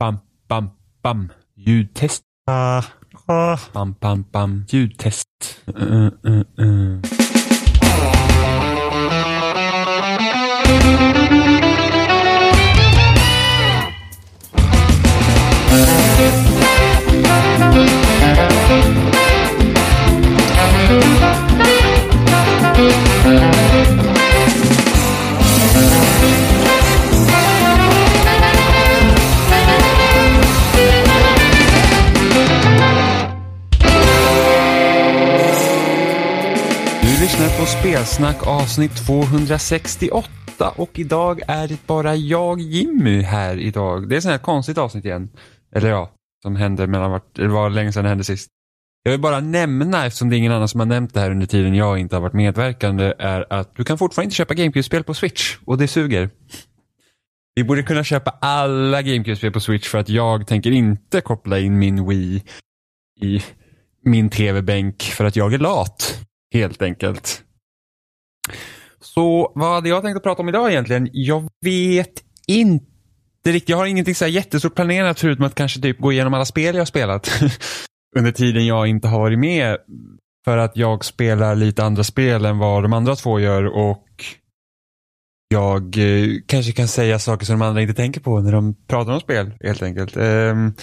Bam, bam, bam. Ljudtest. Ah, ah. Bam, bam, bam. Ljudtest. Uh, uh, uh. Du lyssnar på Spelsnack avsnitt 268 och idag är det bara jag Jimmy här idag. Det är ett sånt här konstigt avsnitt igen. Eller ja, som hände mellan vart, det var länge sedan det hände sist. Jag vill bara nämna, eftersom det är ingen annan som har nämnt det här under tiden jag inte har varit medverkande, är att du kan fortfarande inte köpa GameCube-spel på Switch och det suger. Vi borde kunna köpa alla GameCube-spel på Switch för att jag tänker inte koppla in min Wii i min tv-bänk för att jag är lat. Helt enkelt. Så vad hade jag tänkt att prata om idag egentligen? Jag vet inte riktigt. Jag har ingenting så här jättestort planerat förutom att kanske typ gå igenom alla spel jag har spelat under tiden jag inte har varit med. För att jag spelar lite andra spel än vad de andra två gör och jag eh, kanske kan säga saker som de andra inte tänker på när de pratar om spel helt enkelt. Ehm,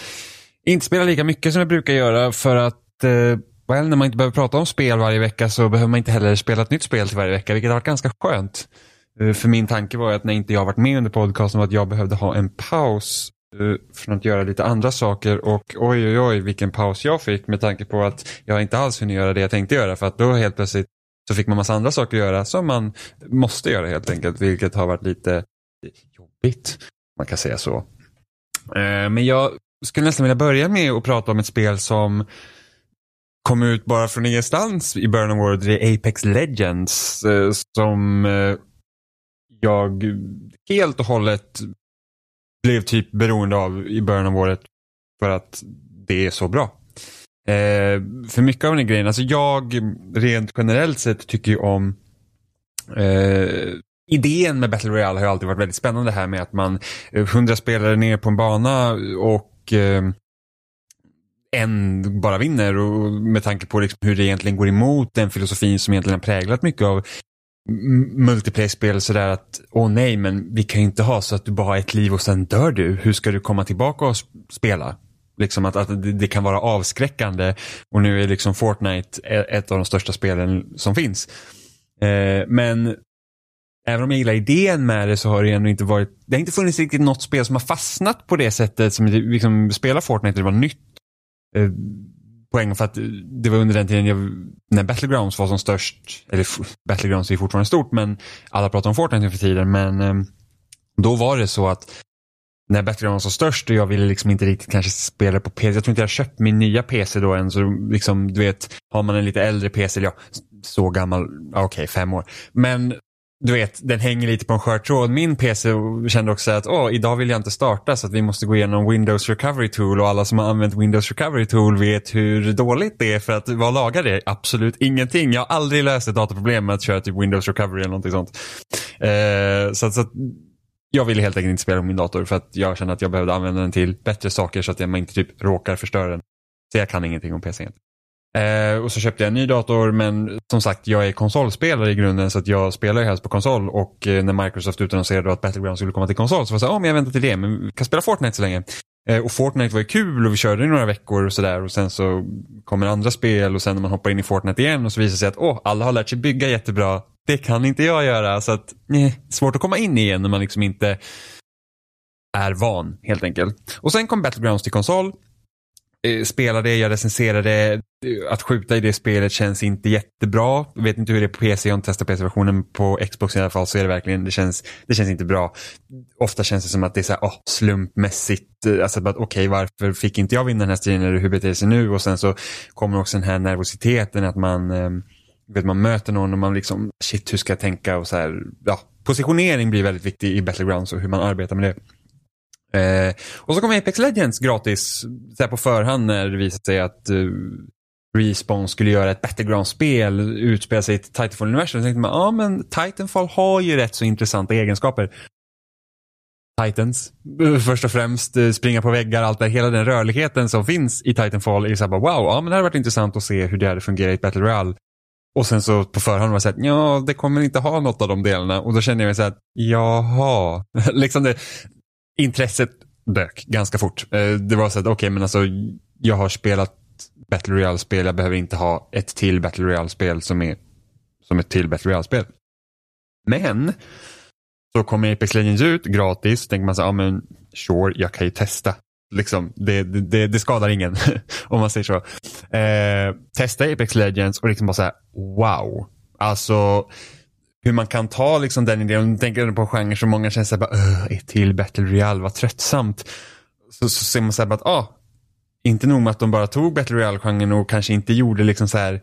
inte spela lika mycket som jag brukar göra för att eh, well, när man inte behöver prata om spel varje vecka så behöver man inte heller spela ett nytt spel till varje vecka, vilket har varit ganska skönt. Eh, för min tanke var ju att när inte jag varit med under podcasten var att jag behövde ha en paus eh, från att göra lite andra saker och oj oj oj vilken paus jag fick med tanke på att jag inte alls hunnit göra det jag tänkte göra för att då helt plötsligt så fick man massa andra saker att göra som man måste göra helt enkelt vilket har varit lite jobbigt. Man kan säga så. Eh, men jag skulle nästan vilja börja med att prata om ett spel som kom ut bara från ingenstans i början av året. Det är Apex Legends eh, som eh, jag helt och hållet blev typ beroende av i början av året för att det är så bra. Eh, för mycket av den här grejen, alltså jag rent generellt sett tycker ju om eh, idén med Battle Royale har ju alltid varit väldigt spännande här med att man eh, 100 spelare ner på en bana och eh, en bara vinner och med tanke på liksom hur det egentligen går emot den filosofin som egentligen har präglat mycket av multiplayer-spel sådär att åh nej men vi kan ju inte ha så att du bara har ett liv och sen dör du. Hur ska du komma tillbaka och spela? Liksom att, att det, kan vara avskräckande och nu är liksom Fortnite e-, ett av de största spelen som finns. Eh, men även om jag gillar idén med det så har det ändå inte varit, det har inte funnits riktigt något spel som har fastnat på det sättet som liksom spela Fortnite, det var nytt eh, poäng för att eh, det var under den tiden jag, när Battlegrounds var som störst, eller Battlegrounds är fortfarande stort men alla pratar om Fortnite nu för tiden men eh, då var det så att när Battlegrounds var störst och jag ville liksom inte riktigt kanske spela på PC, jag tror inte jag köpt min nya PC då än så liksom du vet, har man en lite äldre PC, eller ja, så gammal, okej, okej fem år, men du vet, den hänger lite på en skör tråd. Min PC kände också att åh, idag vill jag inte starta så att vi måste gå igenom Windows Recovery Tool och alla som har använt Windows Recovery Tool vet hur dåligt det är för att vad lagar det? Absolut ingenting. Jag har aldrig löst ett dataproblem med att köra typ Windows Recovery eller någonting sånt. Eh, så, att- så att jag ville helt enkelt inte spela på min dator för att jag kände att jag behövde använda den till bättre saker så att jag inte typ råkar förstöra den. Så jag kan ingenting om PC. Eh, och så köpte jag en ny dator men som sagt jag är konsolspelare i grunden så att jag spelar ju helst på konsol och eh, när Microsoft utannonserade att Battleground skulle komma till konsol så var jag såhär, ja men jag väntar till det men vi kan spela Fortnite så länge. Eh, och Fortnite var ju kul och vi körde i några veckor och sådär och sen så kommer andra spel och sen när man hoppar in i Fortnite igen och så visar det sig att åh, alla har lärt sig bygga jättebra. Det kan inte jag göra så att nej, svårt att komma in igen när man liksom inte är van helt enkelt. Och sen kom Battlegrounds till konsol eh, spelade, jag recenserade. det. Att skjuta i det spelet känns inte jättebra. Jag vet inte hur det är på PC, jag har inte testat PC-versionen. På Xbox i alla fall så är det verkligen, det känns, det känns inte bra. Ofta känns det som att det är så här, oh, slumpmässigt. Eh, alltså att okej, varför fick inte jag vinna den här striden eller hur beter det sig nu? Och sen så kommer också den här nervositeten att man, eh, vet, man möter någon och man liksom, shit hur ska jag tänka och så här, ja. Positionering blir väldigt viktig i Battlegrounds och hur man arbetar med det. Eh, och så kom Apex Legends gratis så här på förhand när det visade sig att eh, Respawn skulle göra ett Battleground-spel, utspela sig i ett Titanfall-universum. Så tänkte man, ja men Titanfall har ju rätt så intressanta egenskaper. Titans. Eh, först och främst eh, springa på väggar, allt det Hela den rörligheten som finns i Titanfall är så här bara, wow, ja men det hade varit intressant att se hur det hade fungerat i ett Battle Royale. Och sen så på förhand var det så här, ja det kommer inte ha något av de delarna. Och då känner jag mig så här, jaha. liksom det, intresset dök ganska fort. Eh, det var så att, okej okay, men alltså jag har spelat Battle Royale-spel, jag behöver inte ha ett till Battle Royale-spel som är som ett till Battle Royale-spel. Men så kommer Apex Legends ut gratis, så tänker man så ja men sure, jag kan ju testa. Liksom, det, det, det skadar ingen, om man säger så. Eh, testa Apex Legends och liksom bara så här, wow. Alltså, hur man kan ta liksom den idén, om tänker på genre som många känner så här, ett öh, till Battle Royale, vad tröttsamt. Så, så ser man så här, att, ah, inte nog med att de bara tog Battle Royale-genren och kanske inte gjorde liksom så här,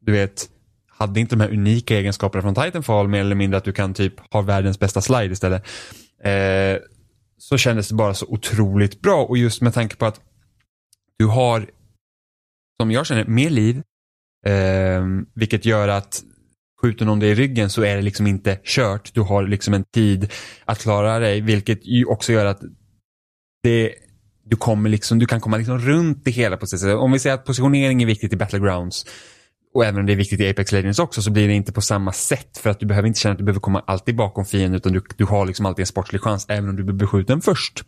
du vet, hade inte de här unika egenskaperna från Titanfall mer eller mindre att du kan typ ha världens bästa slide istället. Eh, så kändes det bara så otroligt bra och just med tanke på att du har, som jag känner, mer liv. Eh, vilket gör att skjuter någon dig i ryggen så är det liksom inte kört. Du har liksom en tid att klara dig vilket ju också gör att det du, kommer liksom, du kan komma liksom runt det hela på sätt. Om vi säger att positionering är viktigt i Battlegrounds och även om det är viktigt i Apex Legends också så blir det inte på samma sätt för att du behöver inte känna att du behöver komma alltid bakom fienden utan du, du har liksom alltid en sportslig chans även om du blir beskjuten först.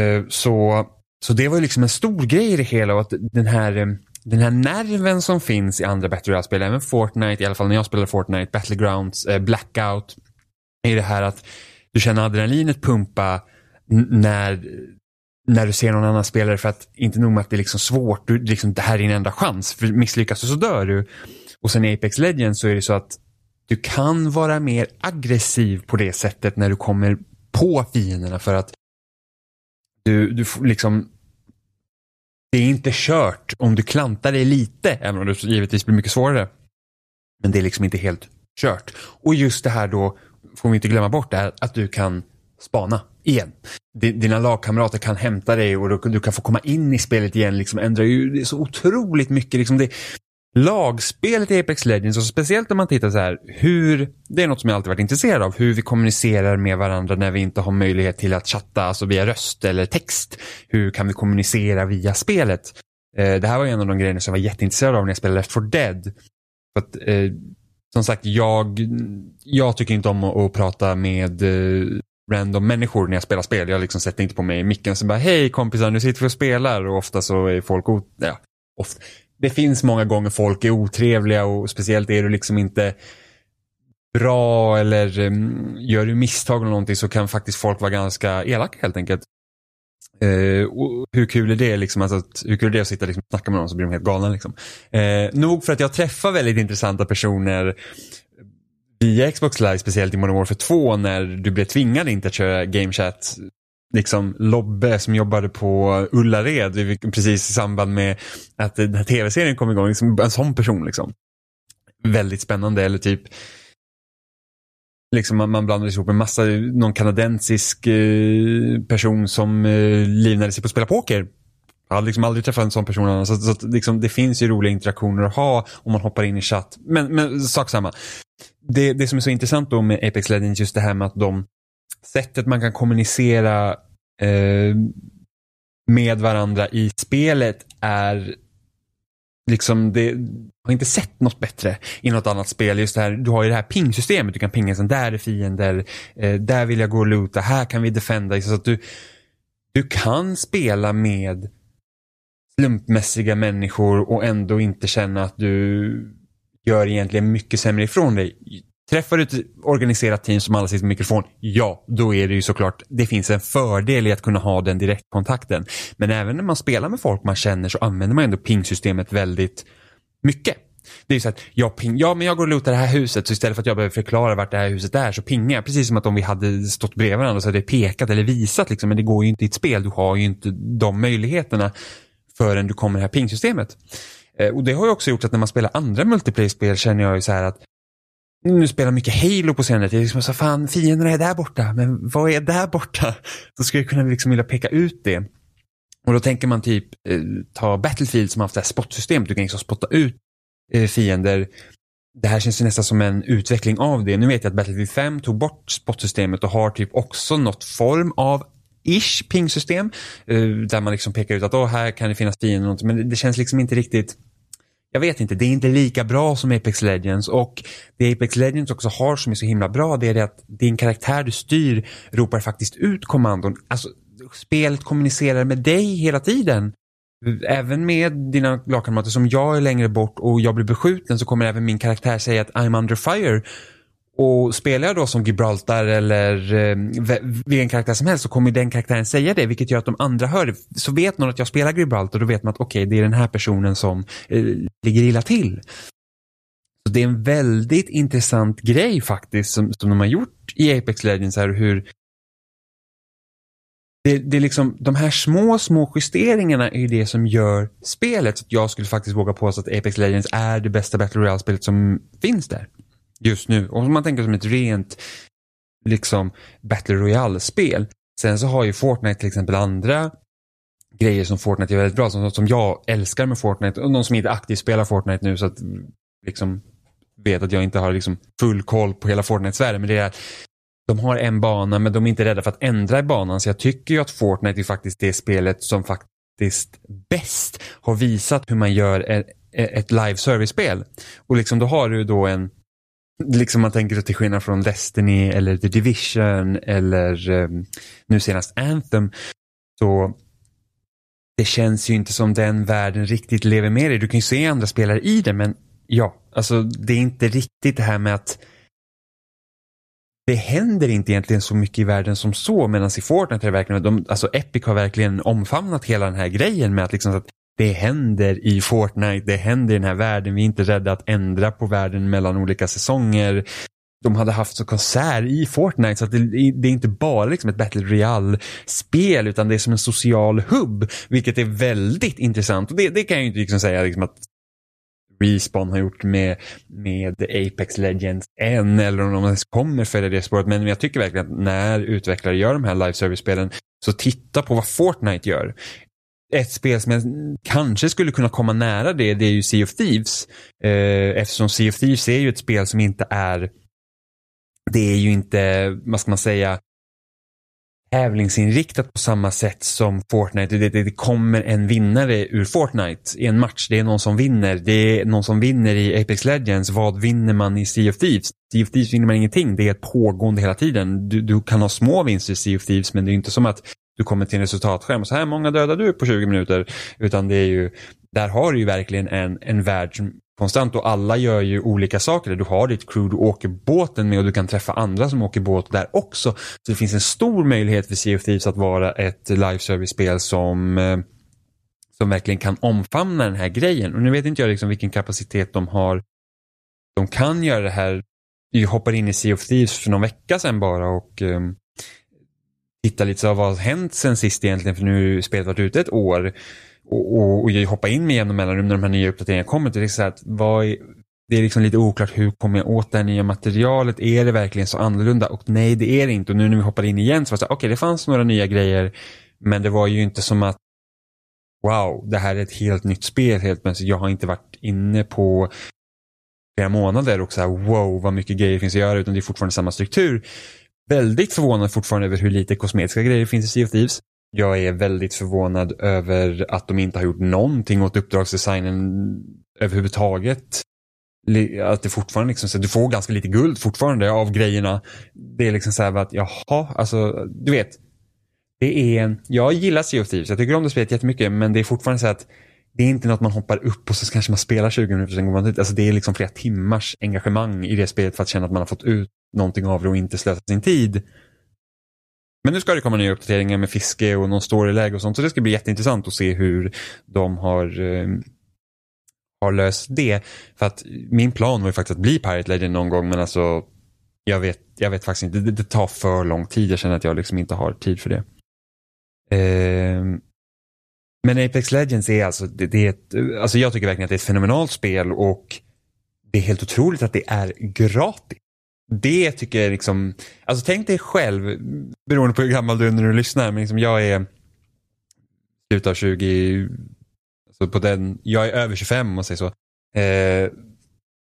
Eh, så, så det var ju liksom en stor grej i det hela och att den här, eh, den här nerven som finns i andra Battle Royale-spel, även Fortnite, i alla fall när jag spelade Fortnite, Battlegrounds, eh, Blackout, är det här att du känner adrenalinet pumpa när när du ser någon annan spelare för att inte nog med att det är liksom svårt, du, liksom, det här är din enda chans. För misslyckas du så dör du. Och sen i Apex Legends så är det så att du kan vara mer aggressiv på det sättet när du kommer på fienderna för att du, du liksom det är inte kört om du klantar dig lite, även om det givetvis blir mycket svårare. Men det är liksom inte helt kört. Och just det här då, får vi inte glömma bort det här, att du kan spana igen. Dina lagkamrater kan hämta dig och du kan få komma in i spelet igen. Liksom ändrar ju så otroligt mycket. Liksom det, lagspelet i Apex Legends och speciellt om man tittar så här hur, det är något som jag alltid varit intresserad av, hur vi kommunicerar med varandra när vi inte har möjlighet till att chatta alltså via röst eller text. Hur kan vi kommunicera via spelet? Eh, det här var en av de grejerna som jag var jätteintresserad av när jag spelade Left 4 Dead. För att, eh, som sagt, jag, jag tycker inte om att, att prata med eh, random människor när jag spelar spel. Jag liksom sätter inte på mig micken och bara hej kompisar nu sitter vi och spelar och ofta så är folk ja, ofta. Det finns många gånger folk är otrevliga och speciellt är du liksom inte bra eller um, gör du misstag eller någonting så kan faktiskt folk vara ganska elaka helt enkelt. Uh, hur kul är det liksom, alltså, hur kul är det att sitta liksom, och snacka med någon så blir de helt galna liksom. Uh, nog för att jag träffar väldigt intressanta personer via Xbox Live, speciellt i Modern Warfare 2 när du blev tvingad inte att köra Game Chat. Liksom Lobbe som jobbade på Ullared precis i samband med att den här tv-serien kom igång. Liksom en sån person liksom. Väldigt spännande eller typ Liksom man, man blandades ihop med massa, någon kanadensisk eh, person som eh, livnade sig på att spela poker. Jag hade liksom aldrig träffat en sån person annars. Så, så liksom, det finns ju roliga interaktioner att ha om man hoppar in i chatt. Men, men sak samma det, det som är så intressant då med Apex Legends just det här med att de sättet man kan kommunicera eh, med varandra i spelet är liksom det har inte sett något bättre i något annat spel. Just det här, du har ju det här pingsystemet. Du kan pinga sen där är fiender, eh, där vill jag gå och loota, här kan vi defenda. Så att du, du kan spela med slumpmässiga människor och ändå inte känna att du gör egentligen mycket sämre ifrån dig. Träffar du ett organiserat team som alla sitter med mikrofon, ja, då är det ju såklart, det finns en fördel i att kunna ha den direktkontakten. Men även när man spelar med folk man känner så använder man ändå pingsystemet väldigt mycket. Det är ju så att jag ping, ja men jag går och lootar det här huset så istället för att jag behöver förklara vart det här huset är så pingar jag. Precis som att om vi hade stått bredvid varandra så hade jag pekat eller visat liksom. Men det går ju inte i ett spel. Du har ju inte de möjligheterna förrän du kommer det här pingsystemet. Eh, och det har ju också gjort att när man spelar andra multiplayer-spel känner jag ju så här att nu spelar mycket Halo på senare tid. Liksom så fan, fienderna är där borta, men vad är där borta? Då skulle jag kunna liksom vilja peka ut det. Och då tänker man typ eh, ta Battlefield som har haft det här spottsystemet. Du kan liksom spotta ut eh, fiender det här känns ju nästan som en utveckling av det. Nu vet jag att Battlefield 5 tog bort spotsystemet och har typ också något form av ish ping-system. Eh, där man liksom pekar ut att oh, här kan det finnas fiender. Men det, det känns liksom inte riktigt jag vet inte, det är inte lika bra som Apex Legends och det Apex Legends också har som är så himla bra det är det att din karaktär du styr ropar faktiskt ut kommandon. Alltså spelet kommunicerar med dig hela tiden. Även med dina lagkamrater som jag är längre bort och jag blir beskjuten så kommer även min karaktär säga att I'm under fire. Och spelar jag då som Gibraltar eller eh, vilken karaktär som helst så kommer den karaktären säga det vilket gör att de andra hör det. Så vet någon att jag spelar Gibraltar då vet man att okej okay, det är den här personen som eh, ligger illa till. Så Det är en väldigt intressant grej faktiskt som, som de har gjort i Apex Legends här hur det, det är liksom, de här små, små justeringarna är det som gör spelet. Så jag skulle faktiskt våga påstå att Apex Legends är det bästa Battle Royale-spelet som finns där just nu. Och om man tänker som ett rent liksom Battle Royale-spel. Sen så har ju Fortnite till exempel andra grejer som Fortnite är väldigt bra. Som, som jag älskar med Fortnite. Och någon som inte aktivt spelar Fortnite nu så att liksom vet att jag inte har liksom full koll på hela Fortnite-sfären. Men det är att de har en bana men de är inte rädda för att ändra i banan. Så jag tycker ju att Fortnite är faktiskt det spelet som faktiskt bäst har visat hur man gör ett, ett live service-spel. Och liksom då har du då en liksom man tänker till skillnad från Destiny eller The Division eller um, nu senast Anthem. Så det känns ju inte som den världen riktigt lever med dig. Du kan ju se andra spelare i det men ja, alltså det är inte riktigt det här med att det händer inte egentligen så mycket i världen som så medan i Fortnite är det verkligen, de, alltså Epic har verkligen omfamnat hela den här grejen med att liksom att det händer i Fortnite, det händer i den här världen. Vi är inte rädda att ändra på världen mellan olika säsonger. De hade haft så konsert i Fortnite så att det, det är inte bara liksom ett Battle Royale-spel utan det är som en social hubb. Vilket är väldigt intressant och det, det kan jag ju inte liksom säga liksom att Respawn har gjort med, med Apex Legends än eller om de ens kommer följa det spåret. Men jag tycker verkligen att när utvecklare gör de här live service-spelen så titta på vad Fortnite gör ett spel som jag kanske skulle kunna komma nära det, det är ju Sea of Thieves. Eh, eftersom Sea of Thieves är ju ett spel som inte är, det är ju inte, vad ska man säga, tävlingsinriktat på samma sätt som Fortnite. Det, det, det, kommer en vinnare ur Fortnite i en match. Det är någon som vinner. Det är någon som vinner i Apex Legends. Vad vinner man i Sea of Thieves? Sea of Thieves vinner man ingenting. Det är ett pågående hela tiden. Du, du kan ha små vinster i Sea of Thieves men det är inte som att du kommer till en resultatskärm och så här många dödar du på 20 minuter. Utan det är ju, där har du ju verkligen en, en värld som konstant och alla gör ju olika saker. Du har ditt crew du åker båten med och du kan träffa andra som åker båt där också. Så det finns en stor möjlighet för Sea of Thieves att vara ett live service-spel som eh, som verkligen kan omfamna den här grejen. Och nu vet inte jag liksom vilken kapacitet de har. De kan göra det här. Vi hoppade in i Sea of Thieves för någon vecka sedan bara och um, titta lite så vad har hänt sen sist egentligen för nu har spelet varit ute ett år. Och, och, och jag hoppar in med jämna mellanrum när de här nya uppdateringarna kommer. Det är, liksom så att, vad är, det är liksom lite oklart hur kommer jag åt det här nya materialet? Är det verkligen så annorlunda? Och nej, det är det inte. Och nu när vi hoppar in igen så var det så okej, okay, det fanns några nya grejer. Men det var ju inte som att wow, det här är ett helt nytt spel helt plötsligt. Jag har inte varit inne på flera månader och så här wow, vad mycket grejer finns att göra. Utan det är fortfarande samma struktur väldigt förvånad fortfarande över hur lite kosmetiska grejer finns i Sea of Thieves. Jag är väldigt förvånad över att de inte har gjort någonting åt uppdragsdesignen överhuvudtaget. Att det fortfarande liksom, så du får ganska lite guld fortfarande av grejerna. Det är liksom så här att jaha, alltså du vet. Det är, jag gillar Sea of Thieves, jag tycker om det spelet jättemycket men det är fortfarande så att det är inte något man hoppar upp och så kanske man spelar 20 minuter sen går man ut. Alltså det är liksom flera timmars engagemang i det spelet för att känna att man har fått ut någonting av det och inte slösat sin tid. Men nu ska det komma nya uppdateringar med fiske och någon storyläge och sånt så det ska bli jätteintressant att se hur de har, eh, har löst det. För att min plan var ju faktiskt att bli Pirate Legend någon gång men alltså jag vet, jag vet faktiskt inte, det, det tar för lång tid. Jag känner att jag liksom inte har tid för det. Eh, men Apex Legends är alltså, det, det är ett, alltså jag tycker verkligen att det är ett fenomenalt spel och det är helt otroligt att det är gratis. Det tycker jag liksom, alltså tänk dig själv, beroende på hur gammal du är när du lyssnar, men liksom jag är slutet av 20, alltså på den, jag är över 25 om man säger så. Eh,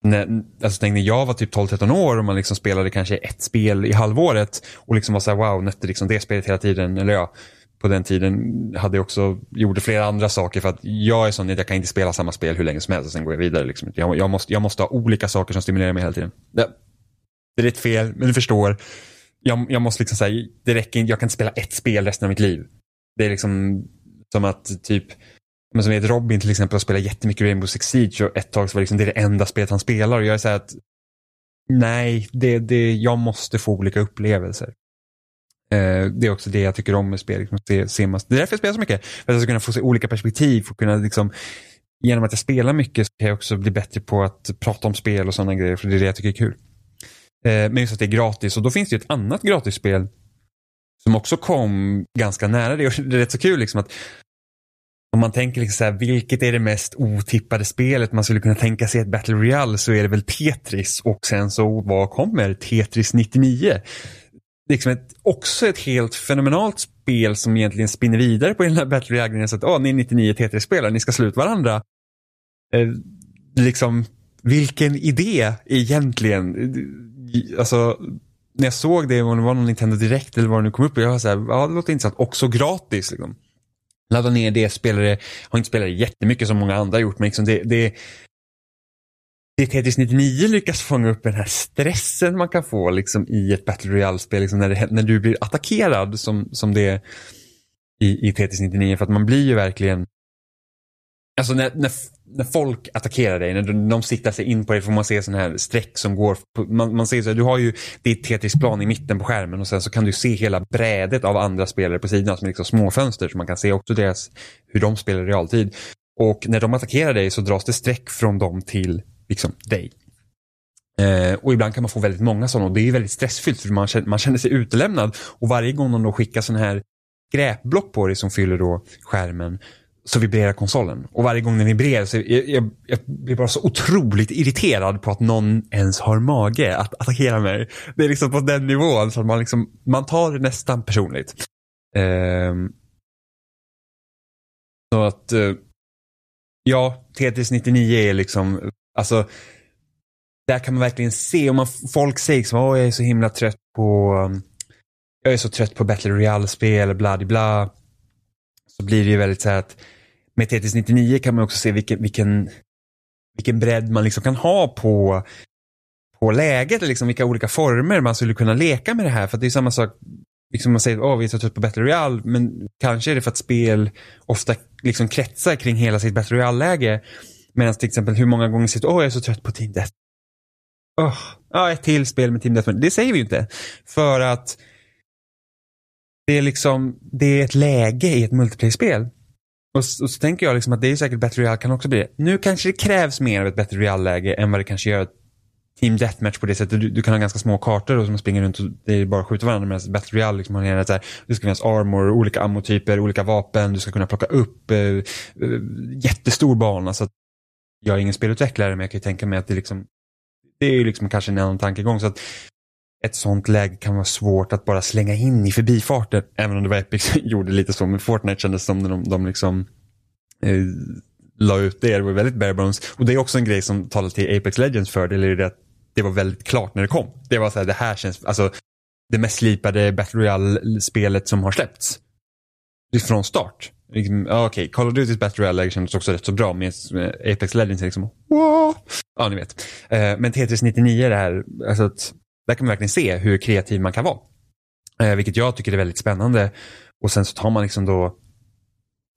när, alltså tänk när jag var typ 12-13 år och man liksom spelade kanske ett spel i halvåret och liksom var så här, wow, nötte liksom det spelet hela tiden. Eller ja, på den tiden hade jag också, gjorde flera andra saker för att jag är sån att jag kan inte spela samma spel hur länge som helst och sen går jag vidare. Liksom. Jag, jag, måste, jag måste ha olika saker som stimulerar mig hela tiden. Det, det är ett fel, men du förstår. Jag, jag måste liksom säga, det räcker inte, jag kan inte spela ett spel resten av mitt liv. Det är liksom som att typ men som vet Robin till exempel har spelat jättemycket Rainbow Six Siege och ett tag så var liksom det, det enda spelet han spelar och jag är så att nej, det, det, jag måste få olika upplevelser. Eh, det är också det jag tycker om med spel. Liksom, se, se det är därför jag spelar så mycket. För att jag ska kunna få se olika perspektiv. För kunna, liksom, genom att jag spelar mycket så kan jag också bli bättre på att prata om spel och sådana grejer. För det är det jag tycker är kul. Eh, men just att det är gratis och då finns det ju ett annat gratisspel som också kom ganska nära det. Och det är rätt så kul liksom att om man tänker liksom så här, vilket är det mest otippade spelet man skulle kunna tänka sig ett Battle Royale så är det väl Tetris och sen så vad kommer Tetris 99? Liksom ett, också ett helt fenomenalt spel som egentligen spinner vidare på den här Battle Royale. Så att oh, ni är 99 Tetris-spelare, ni ska slå ut varandra. Eh, liksom, vilken idé egentligen? Alltså, när jag såg det, om det var någon Nintendo Direkt eller vad det nu kom upp, jag var så här, ja det låter intressant, också gratis. Liksom. Ladda ner det, spelare, har inte spelat det jättemycket som många andra gjort, men liksom det, det Tetris 99 lyckas fånga upp den här stressen man kan få liksom, i ett Battle Royale-spel, liksom, när, när du blir attackerad som, som det är i, i Tetris 99, för att man blir ju verkligen Alltså när, när, när folk attackerar dig, när de, de siktar sig in på dig får man se sådana här streck som går. På, man, man ser så här, du har ju ditt Tetris-plan i mitten på skärmen och sen så kan du se hela brädet av andra spelare på sidan som är liksom små fönster så man kan se också deras, hur de spelar i realtid. Och när de attackerar dig så dras det streck från dem till liksom dig. Eh, och ibland kan man få väldigt många sådana och det är väldigt stressfyllt för man känner, man känner sig utelämnad. Och varje gång de då skickar sådana här skräpblock på dig som fyller då skärmen så vibrerar konsolen. Och varje gång den vibrerar så jag, jag, jag, blir bara så otroligt irriterad på att någon ens har mage att attackera mig. Det är liksom på den nivån så att man, liksom, man tar det nästan personligt. Eh, så att, eh, ja, Tetris 99 är liksom, alltså, där kan man verkligen se, om man, folk säger liksom, åh jag är så himla trött på, um, jag är så trött på Battle Royale-spel, bla bla så blir det ju väldigt så här att med Tetris 99 kan man också se vilken, vilken, vilken bredd man liksom kan ha på, på läget, liksom vilka olika former man skulle kunna leka med det här. För det är samma sak, liksom man säger att vi är så trött på Battle Royale, men kanske är det för att spel ofta liksom kretsar kring hela sitt Battle Royale-läge. Medan till exempel hur många gånger sitter åh jag är så trött på Team Death. Oh, ja, ett till spel med Team Death. Det säger vi ju inte. För att det är liksom, det är ett läge i ett multiplayer-spel. Och, och, så tänker jag liksom att det är säkert Battle Royale kan också bli det. Nu kanske det krävs mer av ett Battle Royale-läge än vad det kanske gör Team Deathmatch på det sättet. Du, du, kan ha ganska små kartor och som springer runt och det är bara att skjuta varandra. Medan Battle Royale liksom har så här, det ska finnas armor, olika ammotyper, olika vapen. Du ska kunna plocka upp eh, eh jättestor bana. Så att jag är ingen spelutvecklare men jag kan ju tänka mig att det liksom det är ju liksom kanske en annan tankegång. Så att ett sånt läge kan vara svårt att bara slänga in i förbifarten. Även om det var Epic som gjorde lite så. Men Fortnite kändes som de, de liksom eh, la ut det. Det var väldigt bare bones. Och det är också en grej som talar till Apex Legends fördel. Är det att det var väldigt klart när det kom. Det var så här, det här känns, alltså det mest slipade Battle Royale-spelet som har släppts. Från start. Liksom, Okej, okay, Call of Duty's Battle Royale kändes också rätt så bra med eh, Apex Legends liksom, wow! Ja, ni vet. Eh, men Tetris 99 är det här, alltså att där kan man verkligen se hur kreativ man kan vara. Eh, vilket jag tycker är väldigt spännande. Och sen så tar man liksom då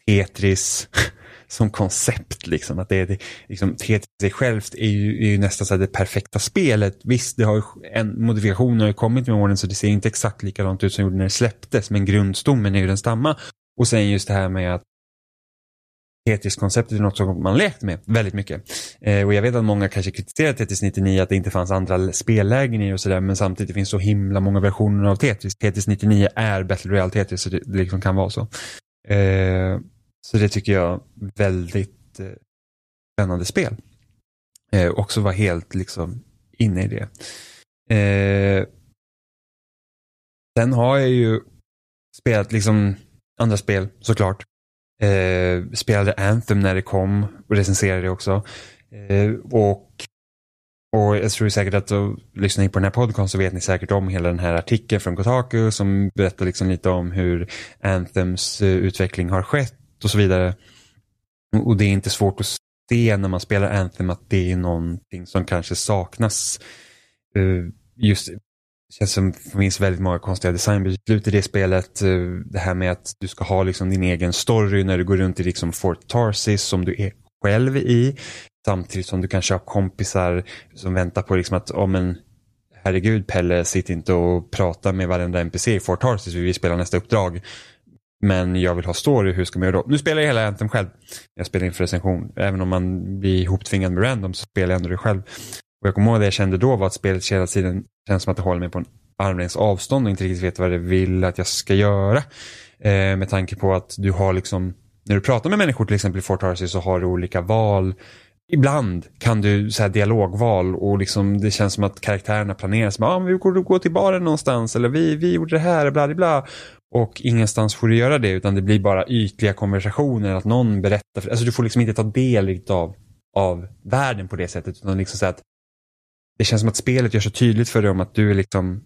Tetris som koncept. Liksom. Att det är, liksom, Tetris sig självt är ju, är ju nästan så det perfekta spelet. Visst, det har en, modifikationer har kommit med åren så det ser inte exakt likadant ut som det gjorde när det släpptes. Men grundstommen är ju densamma. Och sen just det här med att Tetris-konceptet är något som man lekt med väldigt mycket. Eh, och jag vet att många kanske kritiserar Tetris 99 att det inte fanns andra spellägen i och sådär men samtidigt finns så himla många versioner av Tetris. Tetris 99 är Battle Royale Tetris så det, det liksom kan vara så. Eh, så det tycker jag väldigt eh, spännande spel. Eh, också vara helt liksom inne i det. Eh, sen har jag ju spelat liksom andra spel såklart. Eh, spelade Anthem när det kom och recenserade det också. Eh, och Och jag tror säkert att då, lyssnar ni på den här podcasten så vet ni säkert om hela den här artikeln från Kotaku som berättar liksom lite om hur Anthems eh, utveckling har skett och så vidare. Och det är inte svårt att se när man spelar Anthem att det är någonting som kanske saknas. Eh, just det känns som det finns väldigt många konstiga designbeslut i det spelet. Eh, det här med att du ska ha liksom din egen story när du går runt i liksom Fort Tarsis som du är själv i. Samtidigt som du kanske har kompisar som väntar på liksom att, om oh, en herregud Pelle, sitt inte och prata med varenda NPC i Fort Tarsis, vi vill spela nästa uppdrag. Men jag vill ha story, hur ska man göra då? Nu spelar jag hela Anthem själv. Jag spelar inför recension. Även om man blir ihoptvingad med random så spelar jag ändå det själv. Och jag kommer ihåg det jag kände då var att spelet hela tiden känns som att det håller mig på en armlängds avstånd och inte riktigt vet vad det vill att jag ska göra. Eh, med tanke på att du har liksom, när du pratar med människor till exempel i Fort Arcy så har du olika val Ibland kan du så här dialogval och liksom det känns som att karaktärerna planerar som ah, vi går, gå till baren någonstans eller vi, vi gjorde det här, bla bla bla. Och ingenstans får du göra det utan det blir bara ytliga konversationer att någon berättar. Alltså du får liksom inte ta del av, av världen på det sättet. Utan liksom så att det känns som att spelet gör så tydligt för dig om att du är liksom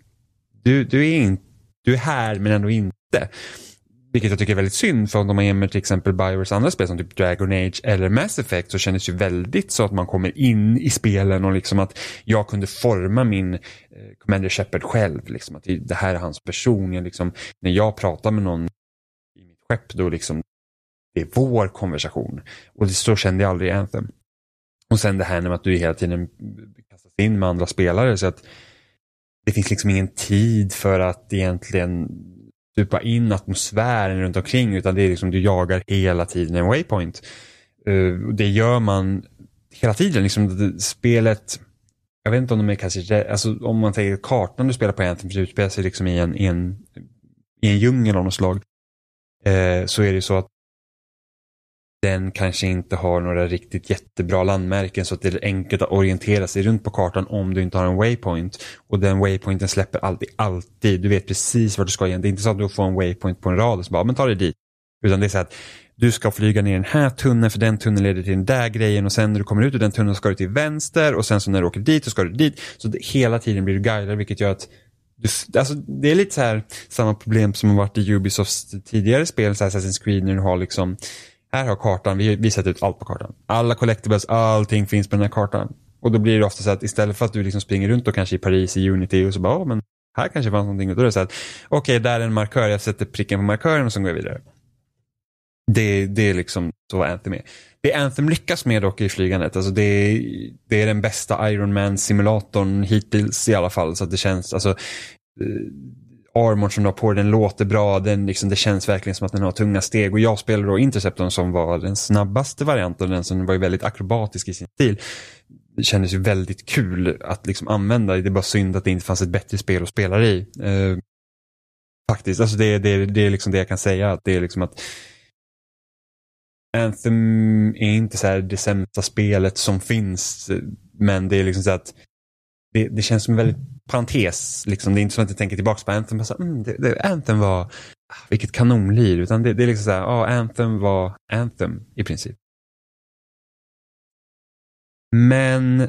du, du, är in, du är här men ändå inte. Vilket jag tycker är väldigt synd för om man jämför till exempel Biowares andra spel som typ Dragon Age eller Mass Effect så kändes det ju väldigt så att man kommer in i spelen och liksom att jag kunde forma min eh, Commander Shepard själv. Liksom, att det här är hans person. Jag liksom, när jag pratar med någon i mitt skepp då liksom det är vår konversation. Och det, så kände jag aldrig i Anthem. Och sen det här med att du hela tiden kastas in med andra spelare så att det finns liksom ingen tid för att egentligen supa in atmosfären runt omkring utan det är liksom du jagar hela tiden en waypoint. Uh, det gör man hela tiden. Liksom, spelet, jag vet inte om de är kanske, alltså om man tänker kartan du spelar på Anthem utspelar sig liksom i en, i en, i en djungel av något slag. Uh, så är det så att den kanske inte har några riktigt jättebra landmärken så att det är enkelt att orientera sig runt på kartan om du inte har en waypoint. Och den waypointen släpper alltid, alltid. Du vet precis vart du ska igen. Det är inte så att du får en waypoint på en rad och så bara, men ta dig dit. Utan det är så att du ska flyga ner i den här tunneln för den tunneln leder till den där grejen och sen när du kommer ut ur den tunneln ska du till vänster och sen så när du åker dit så ska du dit. Så det, hela tiden blir du guidad vilket gör att du, alltså, det är lite så här samma problem som har varit i Ubisofts tidigare spel, så här Assassin's Creed när du har liksom här har kartan, vi har visat ut allt på kartan. Alla collectibles, allting finns på den här kartan. Och då blir det ofta så att istället för att du liksom springer runt och kanske i Paris i Unity och så bara, oh, men här kanske fanns någonting. Och då är det så att, okej, okay, där är en markör, jag sätter pricken på markören och så går jag vidare. Det, det är liksom så Anthem är. Det Anthem lyckas med dock i flygandet, alltså det, det är den bästa Iron Man-simulatorn hittills i alla fall. Så att det känns, alltså eh, armorn som du har på den låter bra, den, liksom, det känns verkligen som att den har tunga steg. Och jag spelar då Interceptorn som var den snabbaste varianten, den som var väldigt akrobatisk i sin stil. Det kändes ju väldigt kul att liksom använda, det är bara synd att det inte fanns ett bättre spel att spela det i. Eh, faktiskt, alltså det, det, det är liksom det jag kan säga, att det är liksom att Anthem är inte så det sämsta spelet som finns, men det är liksom så att det, det känns som en väldigt parentes. Liksom. Det är inte som att jag tänker tillbaka på Anthem. Så, mm, det, det, Anthem var, ah, vilket kanonlir. Utan det, det är liksom så här, ja, Anthem var Anthem i princip. Men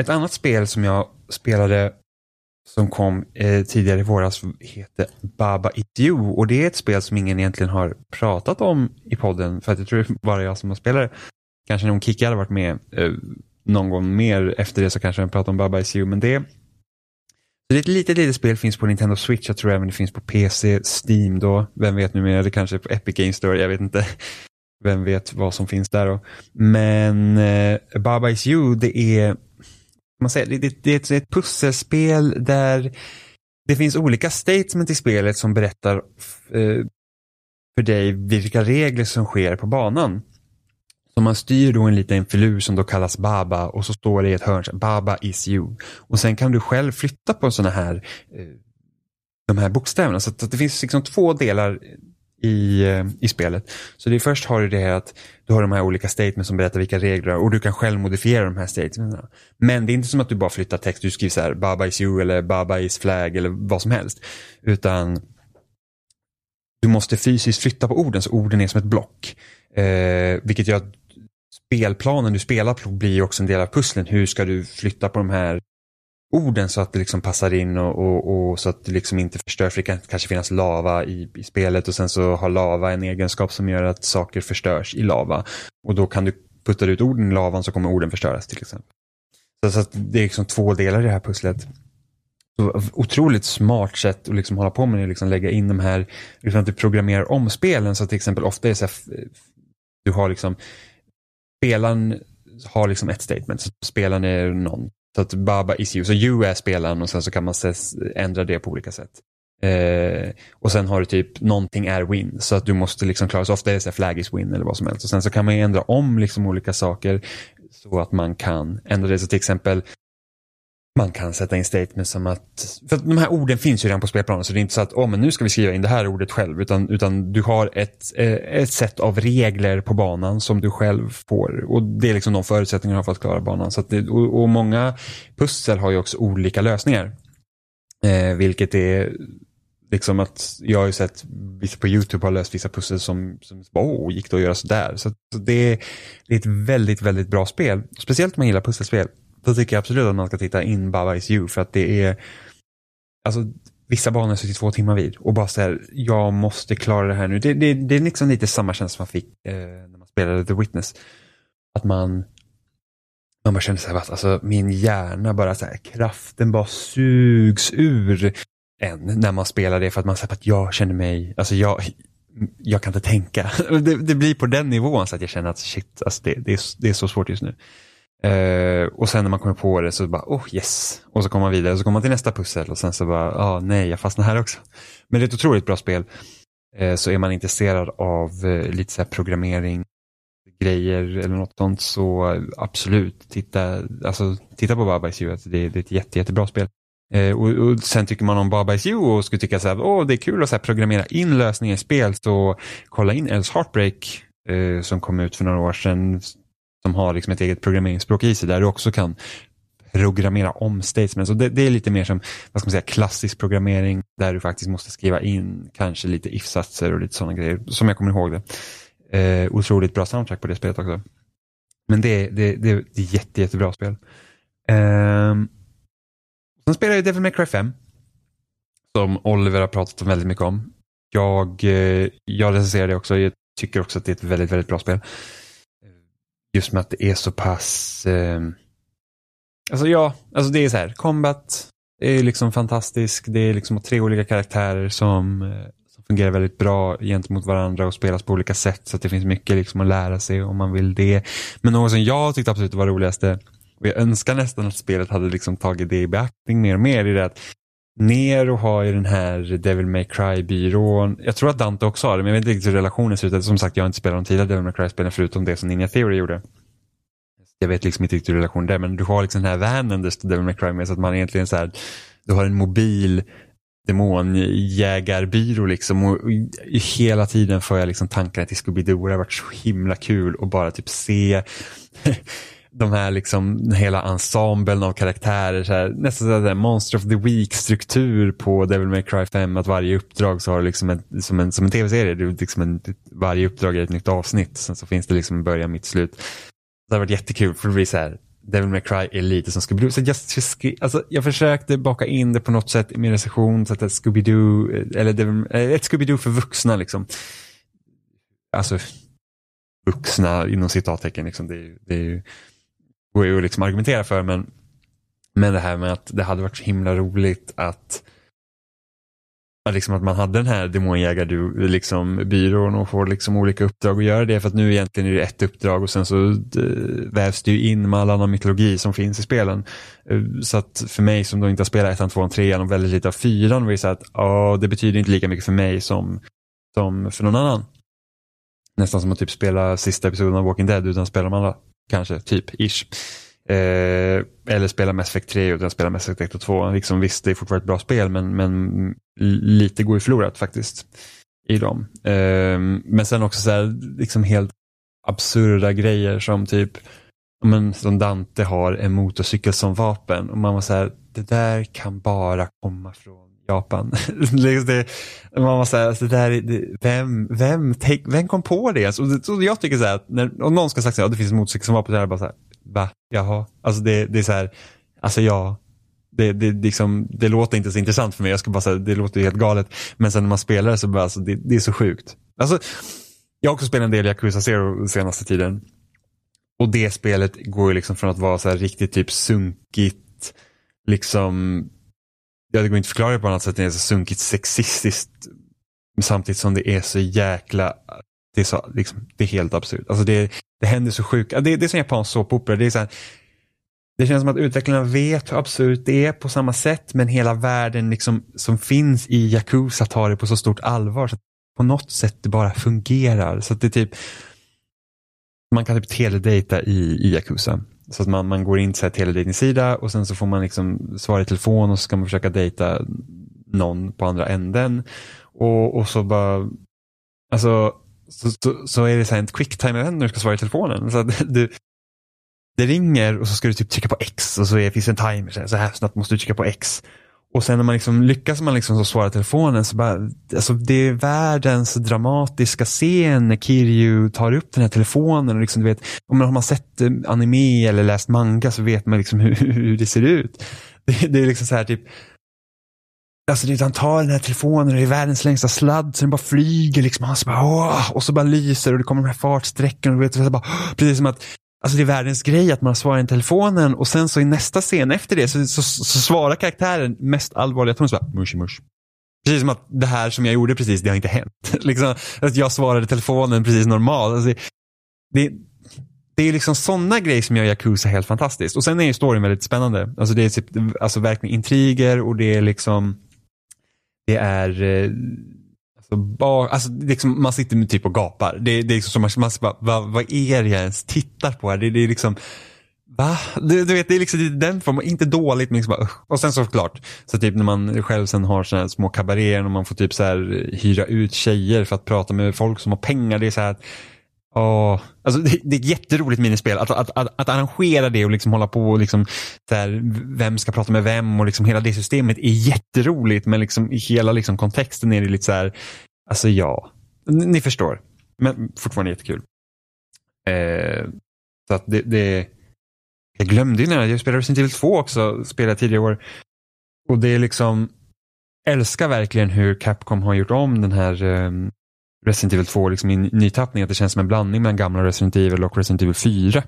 ett annat spel som jag spelade som kom eh, tidigare i våras heter Baba It You och det är ett spel som ingen egentligen har pratat om i podden för att jag tror det är bara jag som har spelat det. Kanske någon Kikki hade varit med eh, någon gång mer efter det så kanske vi pratar om Baba Is You. Men det, det är ett litet, litet spel, finns på Nintendo Switch, jag tror även det finns på PC, Steam då, vem vet numera, det kanske är på Epic Games Store, jag vet inte. Vem vet vad som finns där då. Men eh, Baba Is You, det är, man säger, det, det, det är ett, pusselspel där det finns olika statements i spelet som berättar eh, för dig vilka regler som sker på banan. Så man styr då en liten filur som då kallas Baba och så står det i ett hörn, Baba is you. Och sen kan du själv flytta på sådana här, eh, de här bokstäverna. Så att det finns liksom två delar i, eh, i spelet. Så det först har du det här att du har de här olika statements som berättar vilka regler och du kan själv modifiera de här statements. Men det är inte som att du bara flyttar text, du skriver så här Baba is you eller Baba is flag eller vad som helst. Utan du måste fysiskt flytta på orden så orden är som ett block. Eh, vilket gör att spelplanen du spelar på blir ju också en del av pusslen. Hur ska du flytta på de här orden så att det liksom passar in och, och, och, så att det liksom inte förstör. För det kan kanske finnas lava i, i spelet och sen så har lava en egenskap som gör att saker förstörs i lava. Och då kan du putta ut orden i lavan så kommer orden förstöras till exempel. Så, så att det är liksom två delar i det här pusslet. Så otroligt smart sätt att liksom hålla på med det, liksom lägga in de här, liksom att du programmerar om spelen så att till exempel ofta är det så här, du har liksom, spelaren har liksom ett statement, så spelaren är någon. Så att Baba is you, så you är spelaren och sen så kan man ändra det på olika sätt. Eh, och sen har du typ någonting är win så att du måste liksom klara, så ofta är det så här flag is win eller vad som helst. Och sen så kan man ändra om liksom olika saker så att man kan ändra det. Så till exempel man kan sätta in statements som att, för att de här orden finns ju redan på spelplanen så det är inte så att, oh, men nu ska vi skriva in det här ordet själv utan, utan du har ett, eh, ett sätt av regler på banan som du själv får och det är liksom de förutsättningar du har för att klara banan. Så det, och, och, många pussel har ju också olika lösningar. Eh, vilket är liksom att jag har ju sett vissa på YouTube har löst vissa pussel som, som oh, gick det att göra sådär. Så, så det, det är ett väldigt, väldigt bra spel. Speciellt om man gillar pusselspel då tycker jag absolut att man ska titta in Baba Is You för att det är, alltså vissa banor sitter två timmar vid och bara så jag måste klara det här nu. Det, det, det är liksom lite samma känsla man fick eh, när man spelade The Witness. Att man, man bara kände så här, alltså min hjärna bara så här, kraften bara sugs ur en när man spelar det för att man säger att jag känner mig, alltså jag, jag kan inte tänka. Det, det, blir på den nivån så att jag känner att shit, alltså det, det, är, det är så svårt just nu. Eh, och sen när man kommer på det så bara, oh yes. Och så kommer man vidare och så kommer man till nästa pussel och sen så bara, ah, nej, jag fastnar här också. Men det är ett otroligt bra spel. Eh, så är man intresserad av eh, lite så här programmering, grejer eller något sånt så absolut, titta, alltså, titta på Baba Is You. Alltså, det, det, är ett jätte, jättebra spel. Eh, och, och, sen tycker man om Baba Is You och skulle tycka så här, oh, det är kul att så här, programmera in lösningar i spel så kolla in Els Heartbreak eh, som kom ut för några år sedan som har liksom ett eget programmeringsspråk i sig där du också kan programmera om statements. Och det, det, är lite mer som vad ska man säga, klassisk programmering där du faktiskt måste skriva in kanske lite if-satser och lite sådana grejer som jag kommer ihåg det. Eh, otroligt bra soundtrack på det spelet också. Men det, det, det, det är jätte, jättebra spel. Eh, sen spelar jag Devil May Cry 5. Som Oliver har pratat väldigt mycket om. Jag, eh, jag recenserar det också. Jag tycker också att det är ett väldigt, väldigt bra spel just med att det är så pass... Eh, alltså ja, alltså det är så här, combat är liksom fantastisk. Det är liksom tre olika karaktärer som, eh, som fungerar väldigt bra gentemot varandra och spelas på olika sätt. Så att det finns mycket liksom att lära sig om man vill det. Men något som jag tyckte absolut var roligaste och jag önskar nästan att spelet hade liksom tagit det i beaktning mer och mer. I det att Nero har ju den här Devil May Cry-byrån. Jag tror att Dante också har det, men jag vet inte riktigt hur relationen ser ut. Som sagt, jag har inte spelat de tidigare Devil May Cry-spelen förutom det som Ninja Theory gjorde. Jag vet liksom inte riktigt hur relationen är, men du har liksom den här vanen där står Devil May Cry med, så att man egentligen så här, du har en mobil demonjägarbyrå liksom och, hela tiden får jag liksom tankarna till Scooby-Doo. Det har varit så himla kul att bara typ se de här liksom hela ensemblen av karaktärer. Så här, nästan så här Monster of the Week-struktur på Devil May Cry 5. Att varje uppdrag så har liksom ett, som en, som en tv-serie. Liksom en, varje uppdrag är ett nytt avsnitt. Sen så finns det liksom en början, mitt, slut. Det har varit jättekul för det blir så här. Devil May Cry är lite som Scooby-Doo. jag, alltså, jag försökte baka in det på något sätt i min recension. Så att ett Scooby-Doo, eller Devil, eh, ett Scooby-Doo för vuxna liksom. Alltså vuxna inom citattecken. Liksom. Det, är, det är ju går ju att liksom argumentera för men, men det här med att det hade varit så himla roligt att Liksom att man hade den här demonjägarbyrån liksom, och får liksom olika uppdrag att göra det för att nu egentligen är det ett uppdrag och sen så eh, vävs det ju in med all annan mytologi som finns i spelen. Eh, så att för mig som då inte har spelat ettan, tvåan, trean och väldigt lite av fyran var det så att ja, det betyder inte lika mycket för mig som, som för någon annan. Nästan som att typ spela sista episoden av Walking Dead utan att spela de andra kanske, typ, ish. Eh, eller spela Mass Effect 3 utan spela Mass Effect 2. Liksom, visst, det är fortfarande ett bra spel men, men lite går ju förlorat faktiskt i dem. Eh, men sen också så här, liksom helt absurda grejer som typ men, som Dante har en motorcykel som vapen och man var så här, det där kan bara komma från Japan. det, man var så här, alltså, det där, det, vem, vem, take, vem kom på det? Alltså, så, så jag tycker så här, att när, om någon ska säga att ja, det finns en motorcykel som var på det här, bara så här, va, jaha, alltså det, det är så här, alltså ja, det, det, liksom, det låter inte så intressant för mig, jag ska bara säga, det låter helt galet. Men sen när man spelar det så bara, alltså, det, det är så sjukt. Alltså, jag har också spelat en del Yakuza Zero senaste tiden. Och det spelet går ju liksom från att vara så här riktigt typ sunkigt, liksom, ja det går inte att förklara det på annat sätt än så sunkigt sexistiskt. Samtidigt som det är så jäkla, det är, så, liksom, det är helt absurt. Alltså det, det händer så sjukt, det, det är som japansk såpopera. Det är så här, det känns som att utvecklarna vet hur absurt det är på samma sätt men hela världen liksom, som finns i Yakuza tar det på så stort allvar. Så på något sätt det bara fungerar. Så att det typ Man kan typ teledata i, i Yakuza. Så att man, man går in till teledating-sida och sen så får man liksom svara i telefon och så ska man försöka dejta någon på andra änden. Och, och så bara Alltså så, så, så är det så här en quicktime-event när du ska svara i telefonen. Så att du, det ringer och så ska du typ trycka på X och så är, finns det en timer. Så här snabbt måste du trycka på X. Och sen när man liksom lyckas man liksom så svara telefonen så bara, alltså det är världens dramatiska scen när Kiryu tar upp den här telefonen och liksom du vet, om man har man sett eh, anime eller läst manga så vet man liksom hur, hur det ser ut. Det, det är liksom så här typ, Alltså det, han tar den här telefonen och det är världens längsta sladd så den bara flyger liksom. Han så bara, Åh! och så bara lyser och det kommer de här fartsträckorna. Och vet, så bara, precis som att Alltså det är världens grej att man svarar i telefonen och sen så i nästa scen efter det så, så, så svarar karaktären mest allvarliga ton så bara mush, mush. Precis som att det här som jag gjorde precis, det har inte hänt. liksom, att jag svarade i telefonen precis normalt. Alltså, det, det är liksom sådana grejer som gör Yakuza helt fantastiskt. Och sen är ju storyn väldigt spännande. Alltså det är typ, alltså verkligen intriger och det är liksom det är eh, Bar, alltså, liksom, man sitter typ och gapar. Det, det är liksom som man, man bara, vad, vad är det jag ens tittar på här? Det, det är liksom, va? Du, du vet, det är liksom den formen, inte dåligt men liksom bara, Och sen såklart, så typ när man själv sen har sådana här små kabaréer och man får typ så här hyra ut tjejer för att prata med folk som har pengar. Det är så här, Oh, alltså det, det, är ett jätteroligt minispel att, att, att, att arrangera det och liksom hålla på och liksom, där, vem ska prata med vem och liksom hela det systemet är jätteroligt men liksom i hela liksom kontexten är det lite så här, alltså ja, ni förstår. Men fortfarande jättekul. Eh, så att det, det, jag glömde ju när jag spelade Resident Evil 2 också, spelade tidigare år. Och det är liksom, älskar verkligen hur Capcom har gjort om den här um, Resident Evil 2 liksom i nytappning. Att det känns som en blandning mellan gamla Resident Evil och Resident Evil 4.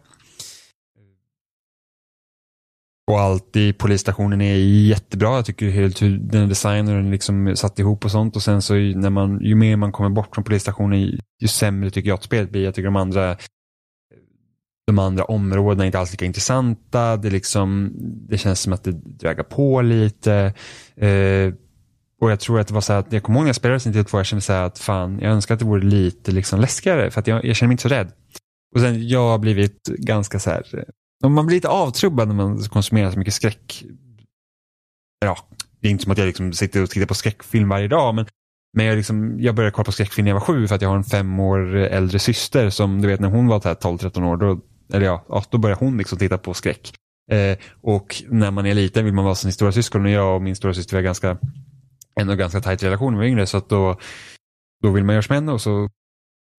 Och allt i polisstationen är jättebra. Jag tycker helt hur den designen liksom satt ihop och sånt. Och sen så när man, ju mer man kommer bort från polisstationen ju sämre tycker jag att spelet blir. Jag tycker de andra de andra områdena är inte alls lika intressanta. Det, liksom, det känns som att det dragar på lite. Eh, och jag tror att det var så här att jag kommer ihåg när jag spelade Resident Evil 2, jag kände så här att fan, jag önskar att det vore lite liksom läskigare för att jag, jag känner mig inte så rädd. Och sen jag har blivit ganska så här, eh, man blir lite avtrubbad när man konsumerar så mycket skräck. Ja, det är inte som att jag liksom sitter och tittar på skräckfilm varje dag, men, men jag, liksom, jag började kolla på skräckfilm när jag var sju för att jag har en fem år äldre syster som du vet när hon var 12-13 år, då, eller ja, då började hon liksom titta på skräck. Eh, och när man är liten vill man vara som sin stora syskon och jag och min stora syster var ganska ändå ganska tajt relation med yngre så att då, då vill man göra som henne och så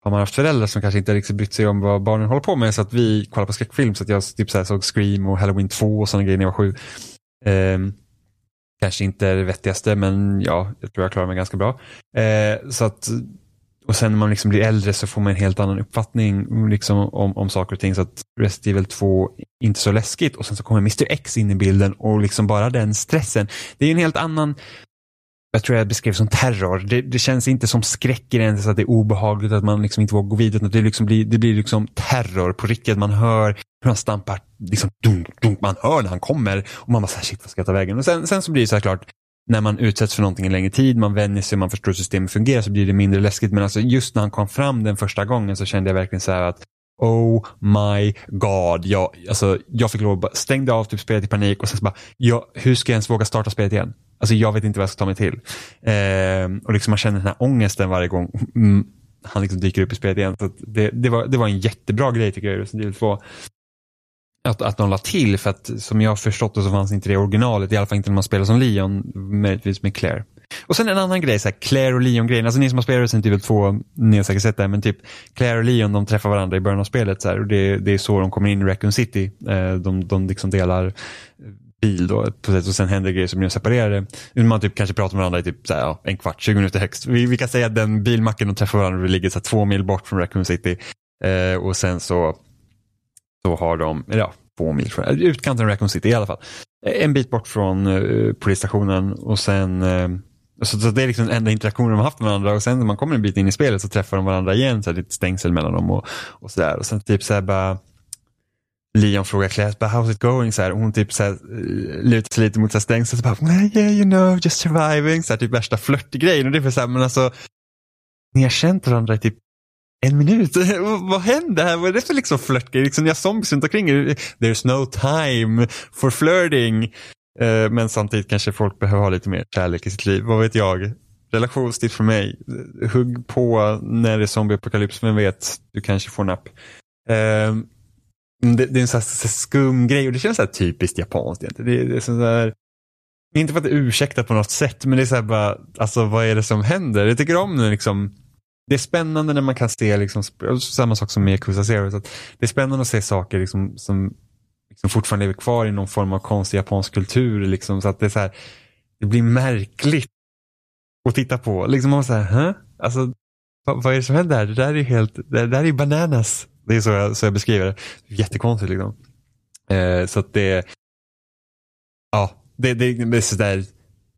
har man haft föräldrar som kanske inte riktigt brytt sig om vad barnen håller på med så att vi kollar på skräckfilm så att jag typ så såg Scream och Halloween 2 och sådana grejer när jag var sju. Eh, kanske inte det vettigaste men ja, jag tror jag klarar mig ganska bra. Eh, så att, och sen när man liksom blir äldre så får man en helt annan uppfattning liksom, om, om saker och ting så att Resident Evil 2 inte så läskigt och sen så kommer Mr X in i bilden och liksom bara den stressen. Det är en helt annan jag tror jag beskrev som terror. Det, det, känns inte som skräck i det, så att det är obehagligt att man liksom inte vågar gå vidare. Det, liksom blir, det blir liksom terror på riktigt. Man hör hur han stampar, liksom, dunk, dunk, man hör när han kommer och man bara så här, shit vad ska jag ta vägen? Och sen, sen så blir det så här klart, när man utsätts för någonting en längre tid, man vänjer sig, man förstår hur systemet fungerar så blir det mindre läskigt. Men alltså just när han kom fram den första gången så kände jag verkligen så här att Oh my god. Jag, alltså, jag fick lov att stänga av typ spelet i panik och sen så bara, jag, hur ska jag ens våga starta spelet igen? Alltså jag vet inte vad jag ska ta mig till. Eh, och liksom man känner den här ångesten varje gång mm, han liksom dyker upp i spelet igen. Så det, det, var, det var en jättebra grej tycker jag i Resident Evil 2. Att, att de la till för att som jag har förstått det så fanns inte det i originalet. I alla fall inte när man spelar som Leon, möjligtvis med Claire. Och sen en annan grej, så här, Claire och Leon-grejen. Alltså ni som har spelat Resident Evil 2, ni har säkert sett det, men typ Claire och Leon de träffar varandra i början av spelet. Så här, och det, det är så de kommer in i Raccoon City. Eh, de, de liksom delar bil då på sätt och sen händer grejer som blir separerade. Man typ kanske pratar med varandra i typ så här, ja, en kvart, 20 minuter högst. Vi, vi kan säga att den bilmacken de träffar varandra vi ligger så här, två mil bort från Raccoon City. Eh, och sen så, så har de, ja, två mil från, eh, utkanten av Raccoon City i alla fall. Eh, en bit bort från eh, polisstationen och sen eh, så, så, det är liksom den enda interaktionen de har haft med varandra och sen när man kommer en bit in i spelet så träffar de varandra igen, så här, lite stängsel mellan dem och, och sådär. Och sen typ så här bara Leon frågar Claire, how's it going? Så här, och hon typ så här, eh, lutar sig lite mot stängslet och bara, yeah you know, just surviving. Så här, typ värsta flörtgrejen. Och det är för så här, men alltså, ni har känt varandra i typ en minut. Vad händer här? Vad är det för liksom flörtgrej? Liksom, ni har zombies runt omkring er. There's no time for flirting. Eh, men samtidigt kanske folk behöver ha lite mer kärlek i sitt liv. Vad vet jag? Relationstips för mig. Hugg på när det är zombieapokalyps. Vem vet, du kanske får napp. Mm, det, det, är en sån här, så skum grej och det känns så typiskt japanskt egentligen. Det, det är sån där, inte för att det ursäktar på något sätt, men det är så här bara, alltså vad är det som händer? Jag tycker om det liksom. Det är spännande när man kan se, liksom, samma sak som med Yakuza Zero, så det är spännande att se saker liksom, som liksom fortfarande lever kvar i någon form av konstig japansk kultur. Liksom, så att det, är så här, det blir märkligt att titta på. Liksom man så här, huh? Alltså, vad, vad, är det som händer här? Det där är helt, det där är bananas. Det är så jag, så jag beskriver det. Jättekonstigt liksom. Eh, så att det, ja, det, det, det är sådär,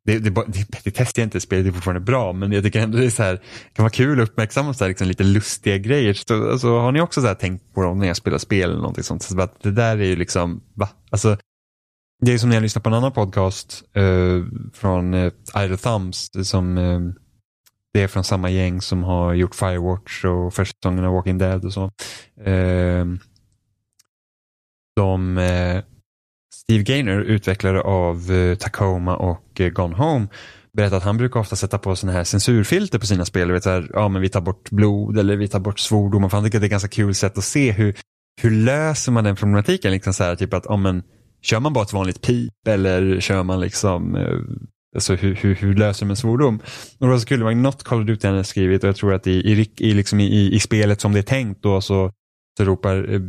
det, det, det, det testar jag inte, spelet är fortfarande bra, men jag tycker ändå det är så här, det kan vara kul att uppmärksamma så här, liksom, lite lustiga grejer. Så, alltså, har ni också så här, tänkt på dem när jag spelar spel eller någonting sånt? Så att det där är ju liksom, va? Alltså, det är som när jag lyssnar på en annan podcast eh, från eh, Idle Thumbs som eh, det är från samma gäng som har gjort Firewatch och första säsongen av Walking Dead och så. Eh, de, eh, Steve Gaynor, utvecklare av eh, Tacoma och eh, Gone Home, berättar att han brukar ofta sätta på sådana här censurfilter på sina spel. Vet, så här, ja, men vi tar bort blod eller vi tar bort svordomar. Han tycker att det är ett ganska kul sätt att se hur, hur löser man den problematiken. Liksom så här, typ att, ja, men, kör man bara ett vanligt pip eller kör man liksom eh, Alltså hur, hur, hur löser man svordom? Och det var så kul, det var något Call of Duty han skrivit och jag tror att i, i, i, liksom i, i spelet som det är tänkt då så, så ropar eh,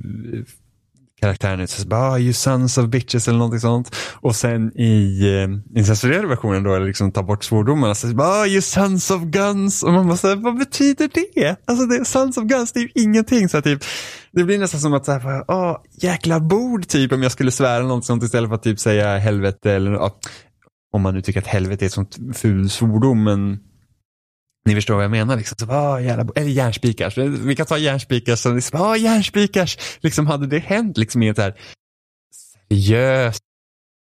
karaktären ut ah, you sons of bitches eller någonting sånt. Och sen i, eh, censurerade versionen då, eller liksom ta bort svordomarna, så ah, you sons of guns. Och man bara, så vad betyder det? Alltså det, sons of guns, det är ju ingenting. Så här, typ, det blir nästan som att, så här, ah, jäkla bord typ om jag skulle svära någonting sånt istället för att typ säga helvete eller ah, om man nu tycker att helvete är ett sånt ful svordom, men ni förstår vad jag menar. Liksom. Så, ah, jävla, eller järnspikars. Vi kan ta järnspikars. Så, liksom, ah, järnspikars. Liksom, hade det hänt liksom, i ett här seriöst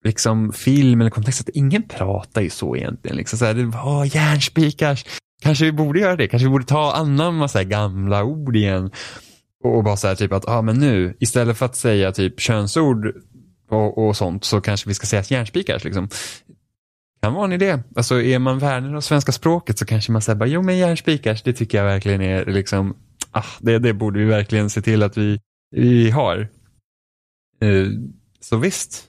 liksom, film eller kontext, att ingen pratar ju så egentligen. Liksom, så här, ah, järnspikars. Kanske vi borde göra det. Kanske vi borde ta anamma så här, gamla ord igen. Och, och bara så här, typ att, ah, men nu, istället för att säga typ könsord och, och sånt så kanske vi ska säga järnspikars. Liksom kan vara en idé. Alltså är man värnare av svenska språket så kanske man säger bara jo men järnspikars, det tycker jag verkligen är liksom, ah, det, det borde vi verkligen se till att vi, vi har. Eh, så visst,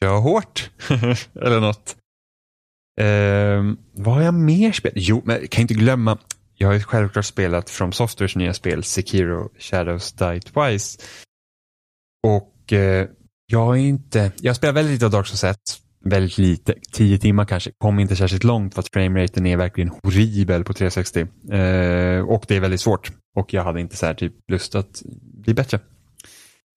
kör hårt eller något. Eh, vad har jag mer spelat? Jo, men jag kan inte glömma, jag har ju självklart spelat From Softwares nya spel Sekiro Shadows Die Twice. Och eh, jag är inte, jag spelar väldigt lite av Dark Souls 1 väldigt lite, tio timmar kanske, kom inte särskilt långt för att frameraten är verkligen horribel på 360. Eh, och det är väldigt svårt och jag hade inte så här typ lust att bli bättre.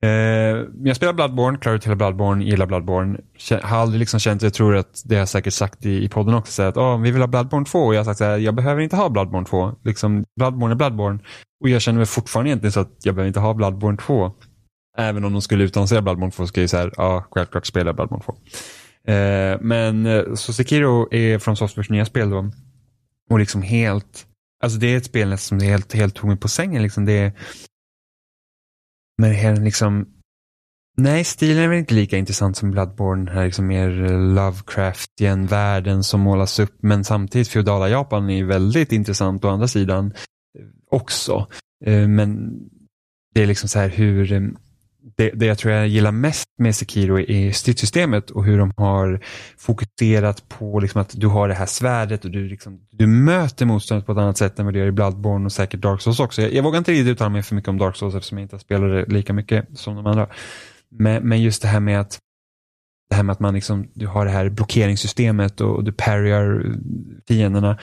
Eh, jag spelar Bloodborne, klarar ut hela Bloodborne, gillar Bloodborne. Har aldrig liksom känt, jag tror att det har jag säkert sagt i, i podden också, så att oh, vi vill ha Bloodborne 2 och jag har sagt så här, jag behöver inte ha Bloodborne 2. Liksom, Bloodborne är Bloodborne. Och jag känner mig fortfarande egentligen så att jag behöver inte ha Bloodborne 2. Även om de skulle utannonsera Bloodborne 2 så ska jag säga, ja, självklart spela Bloodborne 2. Eh, men eh, så Sekiro är från Softwares nya spel då. Och liksom helt, alltså det är ett spel som är helt, helt tog mig på sängen liksom. Det är, men det är liksom, nej stilen är väl inte lika intressant som Bloodborne. Här liksom mer eh, Lovecraftian världen som målas upp. Men samtidigt feodala Japan är väldigt intressant å andra sidan eh, också. Eh, men det är liksom så här hur det, det jag tror jag gillar mest med Sekiro är stridssystemet och hur de har fokuserat på liksom att du har det här svärdet och du, liksom, du möter motståndet på ett annat sätt än vad du gör i Bloodborne och säkert Dark Souls också. Jag, jag vågar inte riktigt uttala mig för mycket om Dark Souls eftersom jag inte spelar det lika mycket som de andra. Men, men just det här med att det här med att man liksom, du har det här blockeringssystemet och, och du parryar fienderna.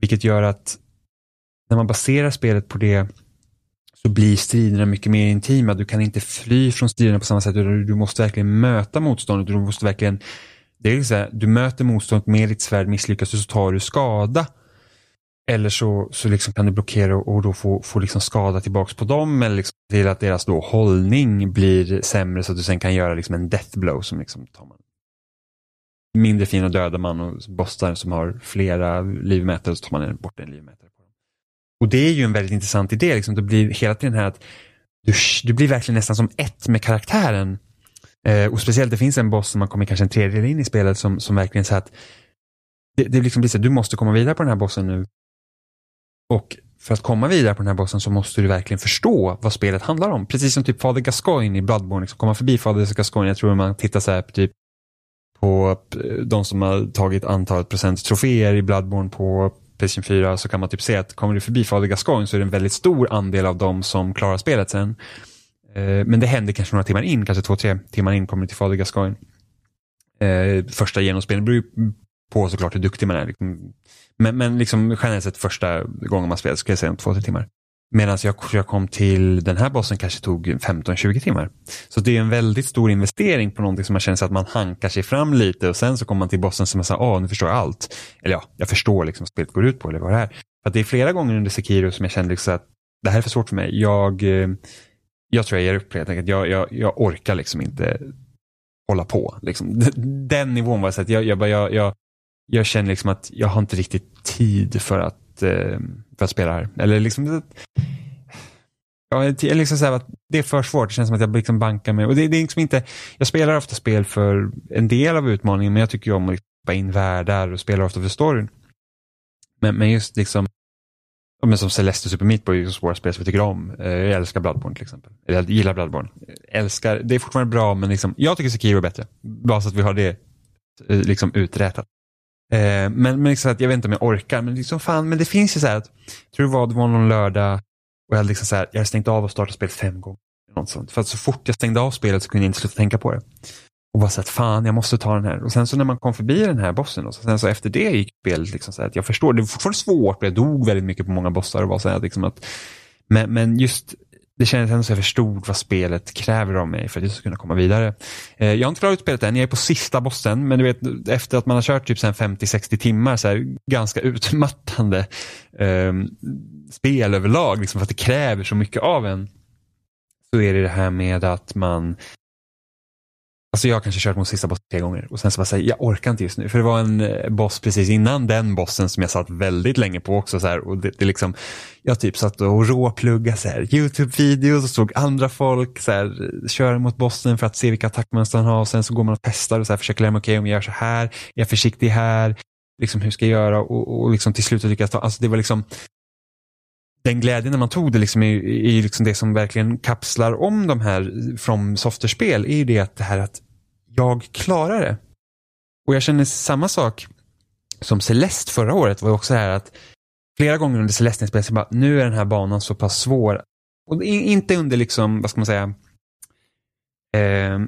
Vilket gör att när man baserar spelet på det så blir striderna mycket mer intima. Du kan inte fly från striderna på samma sätt. Du måste verkligen möta motståndet. Du måste verkligen, det är så här, du möter motståndet med ditt svärd, misslyckas du så tar du skada. Eller så, så liksom kan du blockera och då få, få liksom skada tillbaks på dem eller liksom till att deras då hållning blir sämre så att du sen kan göra liksom en death blow som liksom tar man mindre fin och dödar man och bossar som har flera livmätare så tar man bort en livmätare. Och det är ju en väldigt intressant idé. Liksom. Det blir hela tiden här att du, du blir verkligen nästan som ett med karaktären. Eh, och speciellt det finns en boss som man kommer kanske en tredjedel in i spelet som, som verkligen så att det, det liksom blir så att du måste komma vidare på den här bossen nu. Och för att komma vidare på den här bossen så måste du verkligen förstå vad spelet handlar om. Precis som typ Fader Gascoigne i Bloodborne. Liksom komma förbi Fader Gascoigne, jag tror man tittar så här på typ på eh, de som har tagit antalet procent troféer i Bloodborne på Playstation 4 så kan man typ se att kommer du förbi Fader Gascoigne så är det en väldigt stor andel av dem som klarar spelet sen. Eh, men det händer kanske några timmar in, kanske två, tre timmar in kommer du till Fader Gascoigne. Eh, första genomspelningen beror ju på såklart hur duktig man är. Liksom. Men, men liksom generellt sett första gången man spelar skulle jag säga om två, tre timmar. Medan jag, jag kom till den här bossen kanske tog 15-20 timmar. Så det är en väldigt stor investering på någonting som man känner sig att man hankar sig fram lite och sen så kommer man till bossen som man säger, åh nu förstår jag allt. Eller ja, jag förstår liksom vad spelet går ut på eller vad det är. För det är flera gånger under Sekiro som jag kände liksom att det här är för svårt för mig. Jag, eh, jag tror jag ger upp helt enkelt. Jag, jag, jag orkar liksom inte hålla på. Liksom. Den nivån var så att jag, jag, jag, jag, jag känner liksom att jag har inte riktigt tid för att, Eh, för att spela här. Eller liksom, ja, liksom så att det är för svårt. Det känns som att jag liksom bankar mig. Och det, det är liksom inte, jag spelar ofta spel för en del av utmaningen, men jag tycker ju om att liksom hoppa in världar och spelar ofta för storyn. Men, men just liksom, men som Celeste och Super Meat Boy är svåra spel som jag tycker om. Eh, jag älskar Bloodborne till exempel. Eller jag gillar Bloodborne. älskar, det är fortfarande bra, men liksom, jag tycker Sekiro är bättre. Bara så att vi har det eh, liksom uträtat. Eh, men, men liksom att jag vet inte om jag orkar, men liksom fan, men det finns ju så här att, jag tror det var, det var någon lördag och jag, liksom så här, jag hade stängt av och startat spelet fem gånger. Något sånt. För att så fort jag stängde av spelet så kunde jag inte sluta tänka på det. Och bara så att fan, jag måste ta den här. Och sen så när man kom förbi den här bossen, och sen så efter det gick spelet liksom så att jag förstår, det var fortfarande svårt, jag dog väldigt mycket på många bossar och var så här, liksom att, men, men just det kändes ändå så jag förstod vad spelet kräver av mig för att jag ska kunna komma vidare. Eh, jag har inte klarat ut spelet än, jag är på sista bossen, men du vet efter att man har kört typ 50-60 timmar, så här, ganska utmattande eh, spel överlag, liksom, för att det kräver så mycket av en. Så är det det här med att man Alltså jag har kanske kört mot sista bossen tre gånger och sen så bara säger jag orkar inte just nu. För det var en eh, boss precis innan den bossen som jag satt väldigt länge på också. Så här, och det, det liksom, jag typ satt och råpluggade så här, YouTube-videos och såg andra folk så här, köra mot bossen för att se vilka attackmönster han har. Och sen så går man och testar och så här, försöker lära mig, okej okay, om jag gör så här, är jag försiktig här, liksom hur ska jag göra? Och, och liksom till slut lyckas ta, alltså det var liksom den glädjen när man tog det liksom i, i liksom det som verkligen kapslar om de här från Softerspel är ju det att det här att jag klarar det. Och jag känner samma sak som Celeste förra året var också här att flera gånger under Celeste-spelet så bara, nu är den här banan så pass svår. Och inte under liksom, vad ska man säga, eh,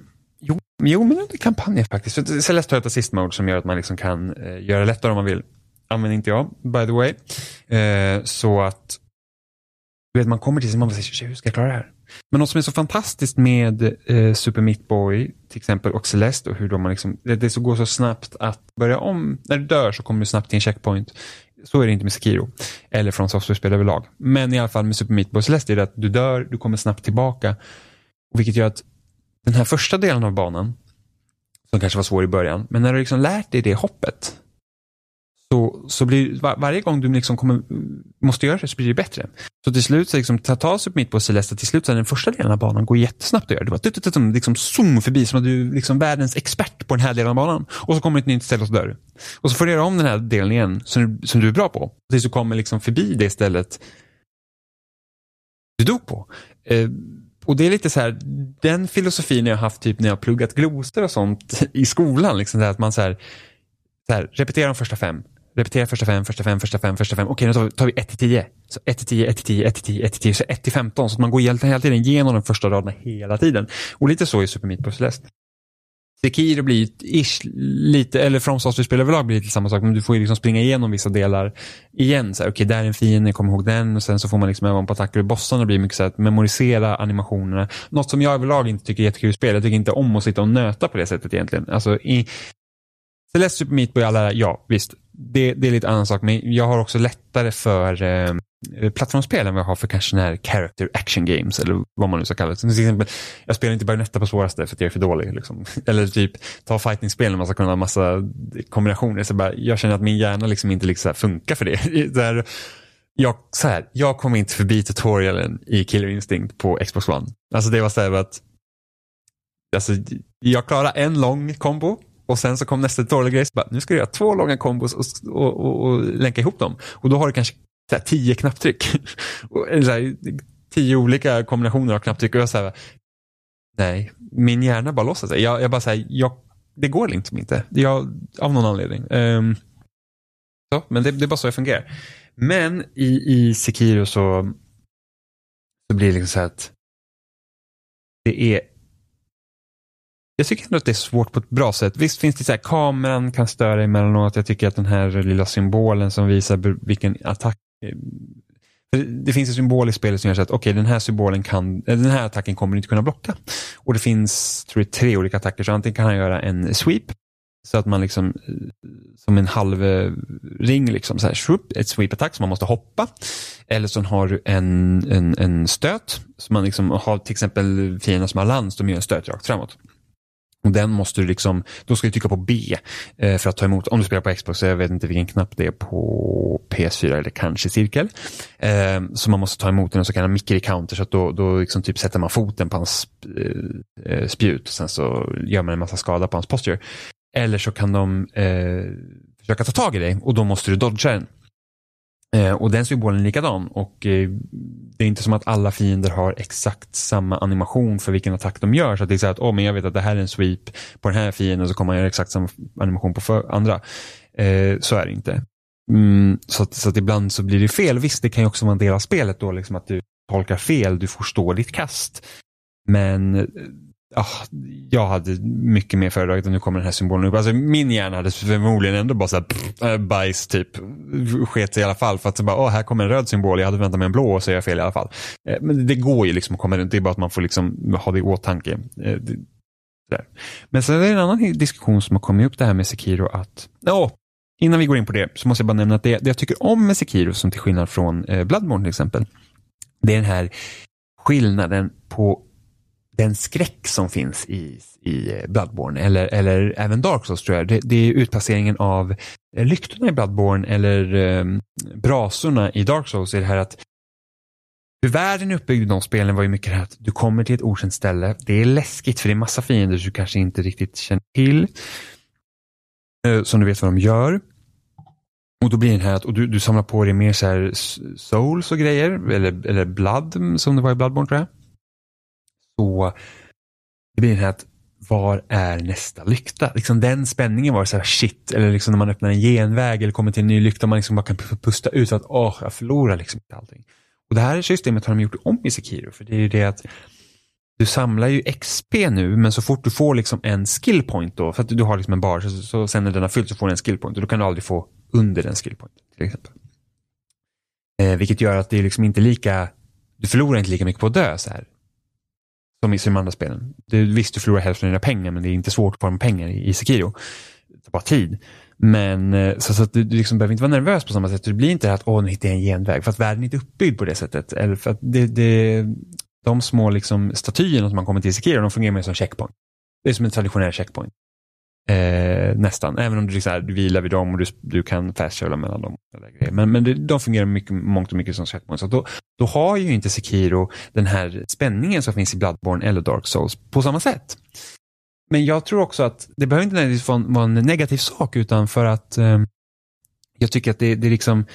jo, jo, men under kampanjen faktiskt. För Celeste har ett assist mode som gör att man liksom kan eh, göra det lättare om man vill. Använder inte jag, by the way. Eh, så att du vet, man kommer till sig och man säger, hur ska jag klara det här? Men något som är så fantastiskt med eh, Super Meat Boy till exempel och Celeste och hur de liksom, det, det så går så snabbt att börja om. När du dör så kommer du snabbt till en checkpoint. Så är det inte med Sekiro. Eller från software överlag. Men i alla fall med Super Meat Boy Celeste är det att du dör, du kommer snabbt tillbaka. Vilket gör att den här första delen av banan, som kanske var svår i början, men när du liksom lärt dig det hoppet så, så blir var, varje gång du liksom kommer, måste göra det så blir det bättre. Så till slut, så liksom, ta, ta sig upp mitt på Celeste, till slut så den första delen av banan går jättesnabbt att göra. Du bara liksom zoom förbi som att du är liksom världens expert på den här delen av banan. Och så kommer ett nytt ställe och så dör du. Och så får du göra om den här delen igen som du, som du är bra på. Tills du kommer liksom förbi det stället du dog på. Eh, och det är lite så här, den filosofin jag har haft typ när jag har pluggat glosor och sånt i skolan. Liksom, att man så här, så här, repetera de första fem, repetera första fem, första fem, första fem, första fem. Okej, nu tar vi, tar vi 1 till 10. Så 1 till 10, 1 till 10, 1 till 10, 1 till 10, så 1 till 15. Så att man går hela, hela tiden igenom de första raderna hela tiden. Och lite så i Super Meat Boy Celeste. Sekiro blir ish lite, eller From Software-spel överlag blir lite samma sak, men du får ju liksom springa igenom vissa delar igen. Okej, okay, där är en fiende, kom ihåg den och sen så får man liksom öva på attacker. Bossarna blir mycket så att memorisera animationerna. Något som jag överlag inte tycker är jättekul i spel. Jag tycker inte om att sitta och nöta på det sättet egentligen. Alltså i Celeste Super Meat Boy alla, ja visst, det, det är lite annan sak, men jag har också lättare för eh, plattformsspel än vad jag har för kanske här character action games eller vad man nu ska kalla det. Till exempel, jag spelar inte Bayonetta på svåraste för att jag är för dålig. Liksom. Eller typ ta fighting-spel när man ska kunna ha massa kombinationer. Så bara, jag känner att min hjärna liksom inte liksom funkar för det. Där, jag, så här, jag kom inte förbi tutorialen i Killer Instinct på Xbox One. Alltså det var så här att alltså, jag klarade en lång kombo och sen så kom nästa tutorial grej, nu ska du göra två långa kombos och, och, och, och länka ihop dem. Och då har du kanske så här, tio knapptryck. så här, tio olika kombinationer av knapptryck. Och jag så nej, min hjärna bara låtsas. Jag, jag bara säger, jag, det går liksom inte. Jag, av någon anledning. Um, så, men det, det, är bara så jag fungerar. Men i, i Sekiro så, så blir det liksom så här att det är jag tycker ändå att det är svårt på ett bra sätt. Visst finns det så här, kameran kan störa emellanåt. Jag tycker att den här lilla symbolen som visar vilken attack det finns en symbol i spelet som gör så att okay, den här symbolen kan, den här attacken kommer inte kunna blocka. Och det finns tror jag, tre olika attacker, så antingen kan han göra en sweep, så att man liksom eh, som en halv eh, ring, liksom, så här, swoop, ett sweep-attack som man måste hoppa. Eller så har du en, en, en stöt, som man liksom har till exempel fiender som har lans, de gör en stöt rakt framåt. Och den måste du liksom, då ska du trycka på B eh, för att ta emot, om du spelar på Xbox, jag vet inte vilken knapp det är på PS4 eller kanske cirkel. Eh, så man måste ta emot den så kan han mickrig counter så att då, då liksom typ sätter man foten på hans eh, eh, spjut och sen så gör man en massa skada på hans posture. Eller så kan de eh, försöka ta tag i dig och då måste du dodga den. Eh, och den symbolen är likadan och eh, det är inte som att alla fiender har exakt samma animation för vilken attack de gör. Så att det är så att, oh, men jag vet att det här är en sweep på den här fienden så kommer man göra exakt samma animation på för andra. Eh, så är det inte. Mm, så, att, så att ibland så blir det fel. Visst, det kan ju också vara en del av spelet då, liksom att du tolkar fel, du förstår ditt kast. Men eh, oh, jag hade mycket mer föredragit att nu kommer den här symbolen upp. Alltså, min hjärna hade förmodligen ändå bara så här, pff, äh, bajs typ. Sket i alla fall för att så bara, oh, här kommer en röd symbol, jag hade väntat mig en blå och så är jag fel i alla fall. Eh, men det går ju liksom att komma runt, det är bara att man får liksom ha det i åtanke. Eh, det, Men sen är det en annan diskussion som har kommit upp det här med Sekiro att, oh, innan vi går in på det så måste jag bara nämna att det, det jag tycker om med Sekiro som till skillnad från eh, Bloodborne till exempel, det är den här skillnaden på den skräck som finns i, i Bloodborne eller, eller även Dark Souls tror jag. Det, det är utplaceringen av lyktorna i Bloodborne eller eh, brasorna i Dark Souls. är det här att hur världen är uppbyggd i de spelen var ju mycket det här att du kommer till ett okänt ställe. Det är läskigt för det är massa fiender du kanske inte riktigt känner till. Eh, som du vet vad de gör. Och då blir det här att och du, du samlar på dig mer så här souls och grejer. Eller, eller blood som det var i Bloodborne tror jag så det blir det här att var är nästa lykta? Liksom den spänningen var så här shit, eller liksom när man öppnar en genväg eller kommer till en ny lykta, man liksom bara kan pusta ut så att åh, jag förlorar liksom inte allting. Och det här systemet har de gjort om i Sekiro, för det är ju det att du samlar ju XP nu, men så fort du får liksom en skillpoint då, för att du har liksom en bar, så, så sen när den har fyllt så får du en skillpoint och då kan du aldrig få under den skillpointen till exempel. Eh, vilket gör att det är liksom inte lika, du förlorar inte lika mycket på att dö så här som i de andra spelen. Du, visst, du förlorar hälften av dina pengar, men det är inte svårt att få de pengar i, i Sekiro. Det tar bara tid. Men eh, så, så att du, du liksom behöver inte vara nervös på samma sätt. Det blir inte att åh, nu hittar jag en genväg. För att världen är inte uppbyggd på det sättet. Eller för att det, det, de små liksom, statyerna som man kommer till i Sekiro, de fungerar mer som checkpoint. Det är som en traditionell checkpoint. Eh, nästan, även om du, liksom, du vilar vid dem och du, du kan fastköla mellan dem. Men, men det, de fungerar mycket, mångt och mycket som checkpoints. Så då, då har ju inte Sekiro den här spänningen som finns i Bloodborne eller Dark Souls på samma sätt. Men jag tror också att det behöver inte nödvändigtvis vara en, vara en negativ sak utan för att eh, jag tycker att det, det, liksom,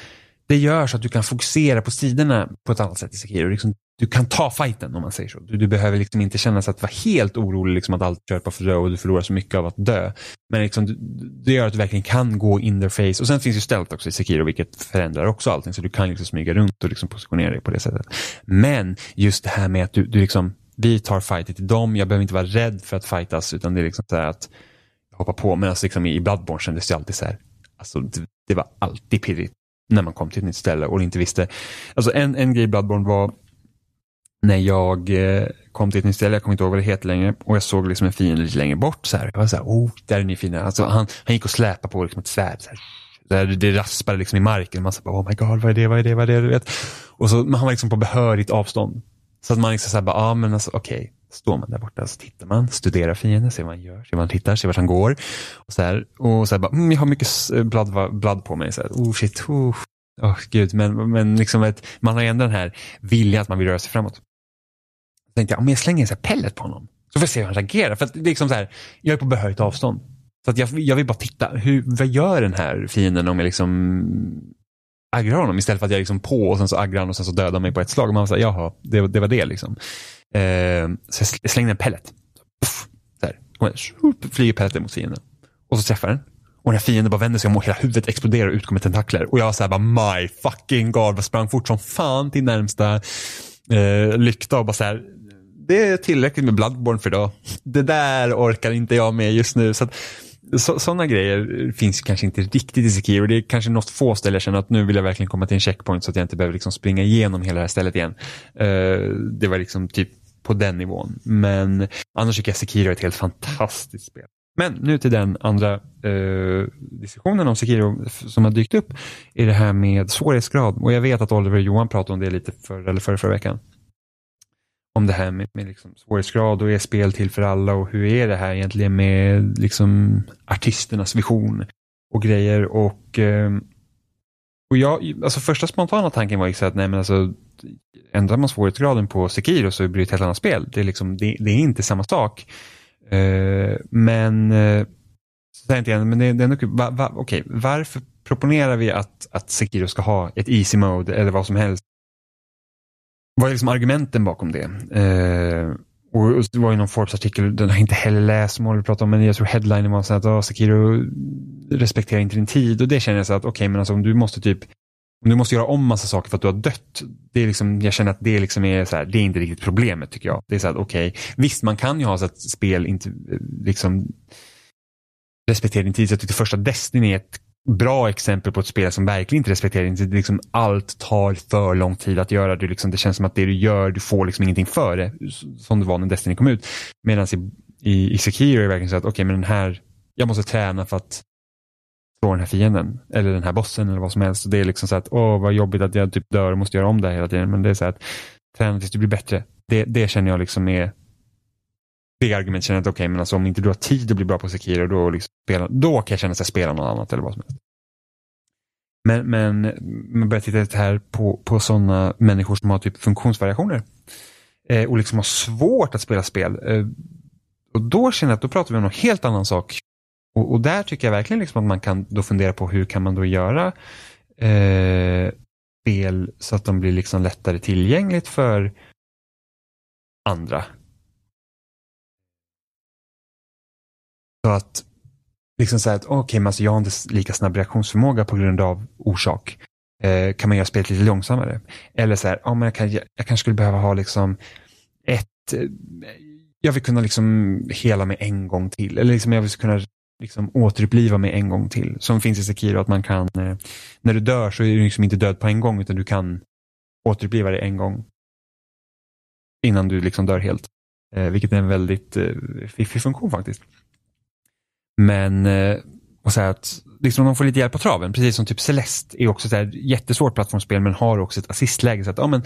det gör så att du kan fokusera på sidorna på ett annat sätt i Sekiro. Liksom, du kan ta fighten om man säger så. Du, du behöver liksom inte känna sig att vara helt orolig liksom att allt kör på för och du förlorar så mycket av att dö. Men liksom, det gör att du verkligen kan gå in their face. Och sen finns ju stealth också i Sekiro vilket förändrar också allting. Så du kan liksom smyga runt och liksom positionera dig på det sättet. Men just det här med att du, du liksom, vi tar fighten till dem. Jag behöver inte vara rädd för att fightas utan det är liksom så här att hoppa på. Men alltså liksom i Bloodborne kändes det alltid så här. Alltså det, det var alltid pirrigt när man kom till ett nytt ställe och inte visste. Alltså en, en grej i Bloodborne var när jag eh, kom till ett nytt ställe, jag kommer inte ihåg vad det heter längre, och jag såg liksom en fiende lite längre bort. Så här. Jag var så här, oh, där är ni fina. Alltså, han, han gick och släpade på liksom ett svärd. Så här. Det raspade liksom i marken. Man sa, oh my god, vad är det, vad är det, vad är det? Du vet. Och så, han var liksom på behörigt avstånd. Så att man liksom så här, bara, ah, men alltså okej. Okay. Står man där borta så tittar man, studerar fienden, ser vad han gör, ser vad han tittar, ser vart han går. Och så här, och så här bara, mm, jag har mycket blad, blad på mig. Så här, oh shit, oh, oh, gud. Men, men liksom ett, man har ändå den här viljan att man vill röra sig framåt. Så tänkte jag, om jag slänger en så pellet på honom, så får jag se hur han reagerar. För att liksom så här, jag är på behörigt avstånd. Så att jag, jag vill bara titta, hur, vad gör den här fienden om jag liksom aggrar honom istället för att jag liksom på och sen så aggrar han och sen så dödar mig på ett slag. Och man säger jaha, det, det var det liksom. Eh, så jag slängde en pellet. Puff, där. Och flyger pelleten mot fienden. Och så träffar den. Och när fienden bara vänder sig om och hela huvudet exploderar och utkommer tentakler. Och jag var såhär bara my fucking god. Jag sprang fort som fan till närmsta eh, lykta och bara så här. Det är tillräckligt med Bloodborne för idag. Det där orkar inte jag med just nu. Så att, sådana grejer finns kanske inte riktigt i Sekiro. Det är kanske något få ställen jag känner att nu vill jag verkligen komma till en checkpoint så att jag inte behöver liksom springa igenom hela det här stället igen. Uh, det var liksom typ på den nivån. Men annars tycker jag Sekiro är ett helt fantastiskt spel. Men nu till den andra eh, diskussionen om Sekiro som har dykt upp. Är det här med svårighetsgrad. Och jag vet att Oliver och Johan pratade om det lite för, eller förra, förra veckan om det här med, med liksom svårighetsgrad och är spel till för alla och hur är det här egentligen med liksom artisternas vision och grejer och ehm, och jag, alltså första spontana tanken var ju att nej men alltså ändrar man svårighetsgraden på Sekiro så blir det ett helt annat spel. Det är, liksom, det, det är inte samma sak. Uh, men uh, så tänkte jag, men det, det är ändå va, va, okay, varför proponerar vi att, att Sekiro ska ha ett easy mode eller vad som helst vad är liksom argumenten bakom det? Eh, och det var ju någon Forbes-artikel, den har jag inte heller läst som vi prata om, men jag tror headlinen var så att oh, Sakiro respekterar inte din tid och det känner jag så att okej, okay, men alltså om du måste typ om du måste göra om massa saker för att du har dött. Det är liksom, jag känner att det liksom är så här, det är inte riktigt problemet tycker jag. Det är så att okej, okay, visst man kan ju ha så att spel inte eh, liksom respekterar din tid. Så jag tyckte första Destiny är ett bra exempel på ett spel som verkligen inte respekterar inte liksom allt tar för lång tid att göra. Du liksom, det känns som att det du gör, du får liksom ingenting för det. Som det var när Destiny kom ut. Medan i, i, i Sekiro är det verkligen så att okej, okay, men den här, jag måste träna för att slå den här fienden. Eller den här bossen eller vad som helst. Det är liksom så att, åh vad jobbigt att jag typ dör och måste göra om det här hela tiden. Men det är så att, träna tills du blir bättre. Det, det känner jag liksom är det argumentet känner jag att okej, okay, men alltså om inte du har tid att bli bra på Sekiro, då, liksom spela, då kan jag känna att jag spelar något annat eller vad som helst. Men, men man börjar titta lite här på, på sådana människor som har typ funktionsvariationer. Eh, och liksom har svårt att spela spel. Eh, och då känner jag att då pratar vi om en helt annan sak. Och, och, där tycker jag verkligen liksom att man kan då fundera på hur kan man då göra eh, spel så att de blir liksom lättare tillgängligt för andra. Så att liksom säga att okej, okay, men alltså jag har inte lika snabb reaktionsförmåga på grund av orsak. Eh, kan man göra spelet lite långsammare? Eller så här, ja, men jag, kan, jag, jag kanske skulle behöva ha liksom ett, eh, jag vill kunna liksom hela mig en gång till. Eller liksom jag vill kunna liksom återuppliva mig en gång till. Som finns i Sekiro, att man kan, eh, när du dör så är du liksom inte död på en gång, utan du kan återuppliva dig en gång. Innan du liksom dör helt. Eh, vilket är en väldigt eh, fiffig funktion faktiskt. Men eh, och så att liksom de får lite hjälp på traven, precis som typ Celeste är också ett jättesvårt plattformsspel men har också ett assistläge. Så att, ja, men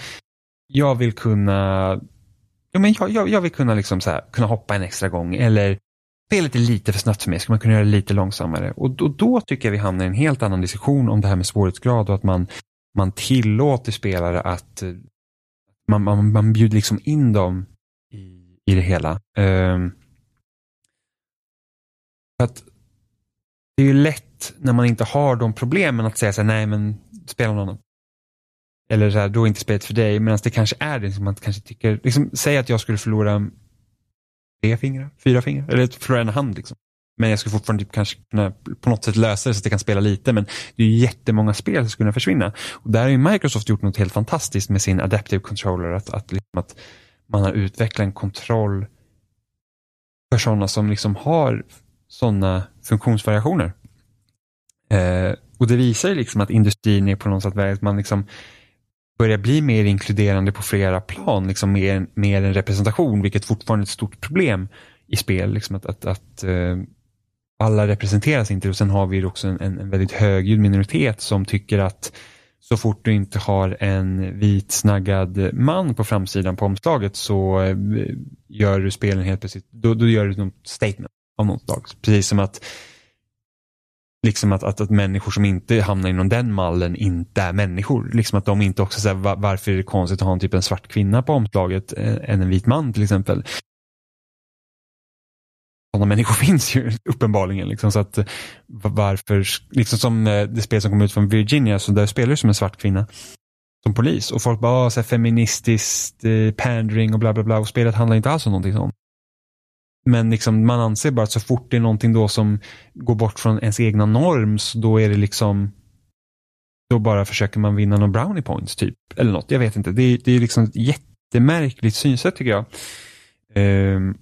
jag vill kunna ja, men jag, jag, jag vill kunna, liksom så här, kunna hoppa en extra gång eller spelet är lite för snabbt för mig, ska man kunna göra det lite långsammare? Och då, då tycker jag vi hamnar i en helt annan diskussion om det här med svårighetsgrad och att man, man tillåter spelare att eh, man, man, man bjuder liksom in dem i, i det hela. Um, att det är ju lätt när man inte har de problemen att säga så här, nej men spela någon annan. eller så här, då är inte spelet för dig, medan det kanske är det som man kanske tycker, liksom, säg att jag skulle förlora tre fingrar, fyra fingrar, eller förlora en hand liksom. Men jag skulle fortfarande typ kanske kunna på något sätt lösa det så att jag kan spela lite. Men det är ju jättemånga spel som skulle kunna försvinna. Och där har ju Microsoft gjort något helt fantastiskt med sin Adaptive Controller. Att, att, liksom att man har utvecklat en kontroll för sådana som liksom har sådana funktionsvariationer. Eh, och det visar ju liksom att industrin är på något sätt att man liksom börjar bli mer inkluderande på flera plan, liksom mer, mer en representation, vilket fortfarande är ett stort problem i spel. Liksom att, att, att eh, alla representeras inte och sen har vi också en, en väldigt högljudd minoritet som tycker att så fort du inte har en vit snaggad man på framsidan på omslaget så eh, gör du spelen helt plötsligt, då, då gör du något statement av något slag. Precis som att liksom att, att, att människor som inte hamnar inom den mallen inte är människor. Liksom att de inte också säger var, varför är det konstigt att ha en, typ en svart kvinna på omslaget eh, än en vit man till exempel. Sådana människor finns ju uppenbarligen. Liksom, så att, varför, liksom som eh, det spel som kom ut från Virginia, så där spelar du som en svart kvinna som polis och folk bara, så här, feministiskt, eh, pandering och bla bla bla och spelet handlar inte alls om någonting sånt. Men liksom, man anser bara att så fort det är någonting då som går bort från ens egna norm, så då är det liksom då bara försöker man vinna någon brownie points typ. Eller något, jag vet inte. Det är, det är liksom ett jättemärkligt synsätt tycker jag. Um,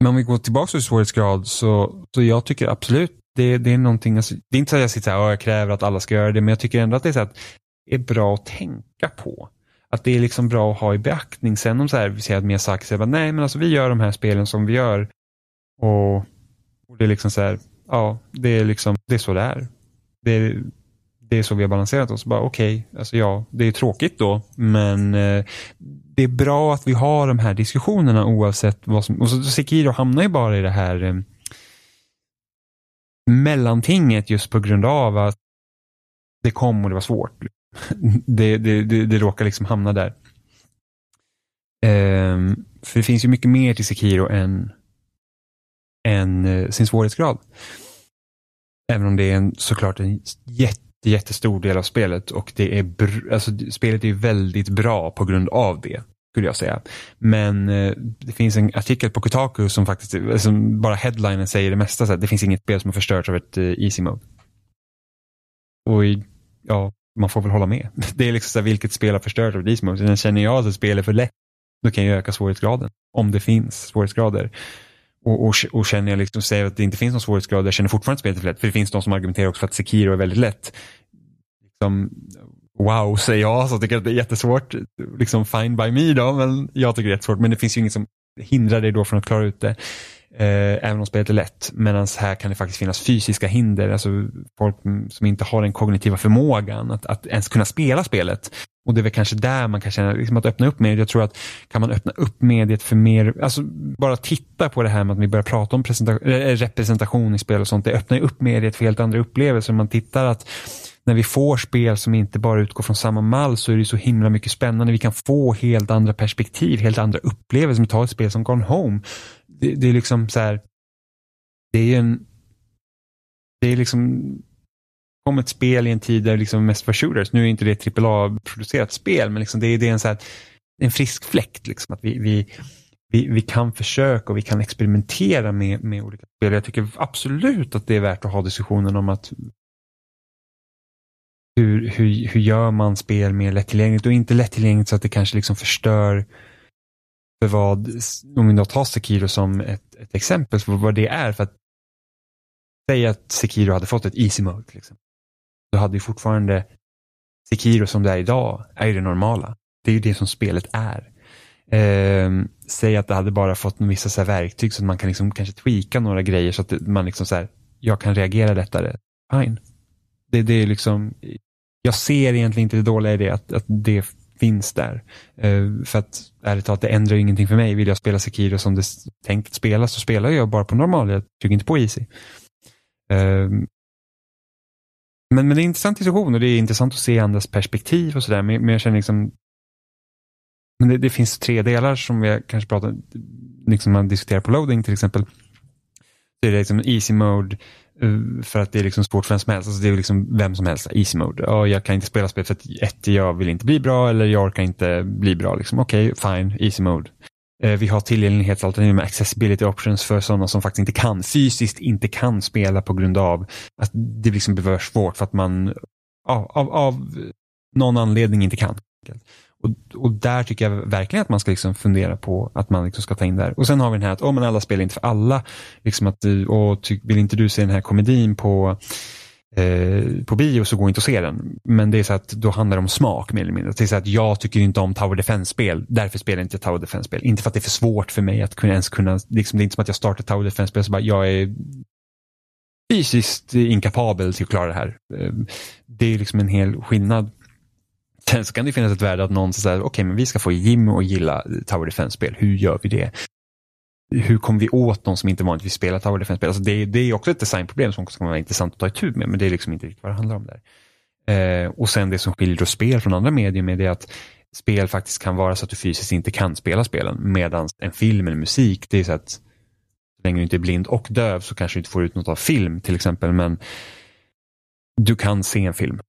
men om vi går tillbaka till svårighetsgrad så, så jag tycker absolut det, det är någonting, alltså, det är inte så att jag sitter här och jag kräver att alla ska göra det, men jag tycker ändå att det är, så att det är bra att tänka på att det är liksom bra att ha i beaktning. Sen om så här, vi säger att Miyazaki säger nej men alltså vi gör de här spelen som vi gör. Och, och det är liksom så här, ja, det är liksom, det är så det är. Det är, det är så vi har balanserat oss. Bara okej, okay, alltså ja, det är tråkigt då, men eh, det är bra att vi har de här diskussionerna oavsett vad som, och så Sekiro hamnar ju bara i det här eh, mellantinget just på grund av att det kom och det var svårt det, det, det, det råkar liksom hamna där. Ehm, för det finns ju mycket mer till Sekiro än, än eh, sin svårighetsgrad. Även om det är en, såklart en jätte, jättestor del av spelet och det är alltså, spelet är väldigt bra på grund av det. Skulle jag säga. Men eh, det finns en artikel på Kotaku som faktiskt, som bara headlinen säger det mesta. Så att det finns inget spel som har förstörts av ett eh, easy mode. Och ja, man får väl hålla med. Det är liksom så här, vilket spel har förstört av Death Mode. känner jag att ett spel är för lätt, då kan jag öka svårighetsgraden. Om det finns svårighetsgrader. Och, och, och känner jag liksom, säger att det inte finns någon svårighetsgrad, jag känner fortfarande att spelet är för lätt. För det finns de som argumenterar också för att Sekiro är väldigt lätt. Liksom, wow, säger jag, så tycker att det är jättesvårt. Liksom fine by me då, men jag tycker det är jättesvårt. Men det finns ju inget som hindrar dig då från att klara ut det. Eh, även om spelet är lätt. Medan här kan det faktiskt finnas fysiska hinder, alltså folk som inte har den kognitiva förmågan att, att ens kunna spela spelet. Och det är väl kanske där man kan känna, liksom att öppna upp mediet. Jag tror att kan man öppna upp mediet för mer, alltså bara titta på det här med att vi börjar prata om representation i spel och sånt. Det öppnar upp mediet för helt andra upplevelser. Man tittar att när vi får spel som inte bara utgår från samma mall så är det så himla mycket spännande. Vi kan få helt andra perspektiv, helt andra upplevelser. Ta tar ett spel som Gone Home det, det, är liksom så här, det är en, det är liksom, kom ett spel i en tid där liksom mest var shooters. Nu är inte det ett AAA-producerat spel, men liksom det, är, det är en, så här, en frisk fläkt. Liksom, att vi, vi, vi, vi kan försöka och vi kan experimentera med, med olika spel. Jag tycker absolut att det är värt att ha diskussionen om att hur, hur, hur gör man spel mer lättillgängligt och inte lättillgängligt så att det kanske liksom förstör för vad, om vi då tar Sekiro som ett, ett exempel, på vad det är. för att Säga att Sekiro hade fått ett easy mode. Liksom. Då hade ju fortfarande Sekiro som det är idag, är ju det normala. Det är ju det som spelet är. Eh, säg att det hade bara fått vissa så verktyg så att man kan liksom kanske tweaka några grejer så att man liksom så här, jag kan reagera lättare. Fine. Det, det är liksom, jag ser egentligen inte det dåliga i det, att, att det finns där. Eh, för att ärligt talat, det ändrar ingenting för mig. Vill jag spela Sekiro som det är tänkt att spela så spelar jag bara på normal. Jag trycker inte på easy. Eh, men, men det är en intressant diskussion och det är intressant att se andras perspektiv och sådär. Men, men jag känner liksom men det, det, finns tre delar som vi kanske pratar, liksom man diskuterar på loading till exempel. Det är liksom easy mode Eh, för att det är liksom svårt för vem som helst. Alltså det är liksom vem som helst. Easy mode. Ja, jag kan inte spela spel för att ett, jag vill inte bli bra eller jag orkar inte bli bra. Liksom. Okej, okay, fine, easy mode. Eh, vi har tillgänglighetsalternativ med accessibility options för sådana som faktiskt inte kan, fysiskt inte kan spela på grund av att det liksom blir svårt för att man av, av, av någon anledning inte kan. Och, och där tycker jag verkligen att man ska liksom fundera på att man liksom ska ta in där. Och sen har vi den här att oh, men alla spelar inte för alla. Liksom att, eh, och ty, vill inte du se den här komedin på eh, på bio så går inte att se den. Men det är så att då handlar det om smak mer eller mindre. Det är så att jag tycker inte om Tower Defense-spel, därför spelar jag inte Tower Defense-spel. Inte för att det är för svårt för mig att kunna ens kunna, liksom, det är inte som att jag startar Tower Defense-spel så bara jag är fysiskt inkapabel till att klara det här. Eh, det är liksom en hel skillnad. Sen så kan det finnas ett värde att någon säger, okej okay, men vi ska få Jim att gilla Tower Defense-spel, hur gör vi det? Hur kommer vi åt de som inte vanligtvis spelar Tower Defense-spel? Alltså det, det är också ett designproblem som kan vara intressant att ta itu med, men det är liksom inte riktigt vad det handlar om där. Eh, och sen det som skiljer spel från andra medier med det är att spel faktiskt kan vara så att du fysiskt inte kan spela spelen, medan en film eller musik, det är så att så länge du inte är blind och döv så kanske du inte får ut något av film till exempel, men du kan se en film.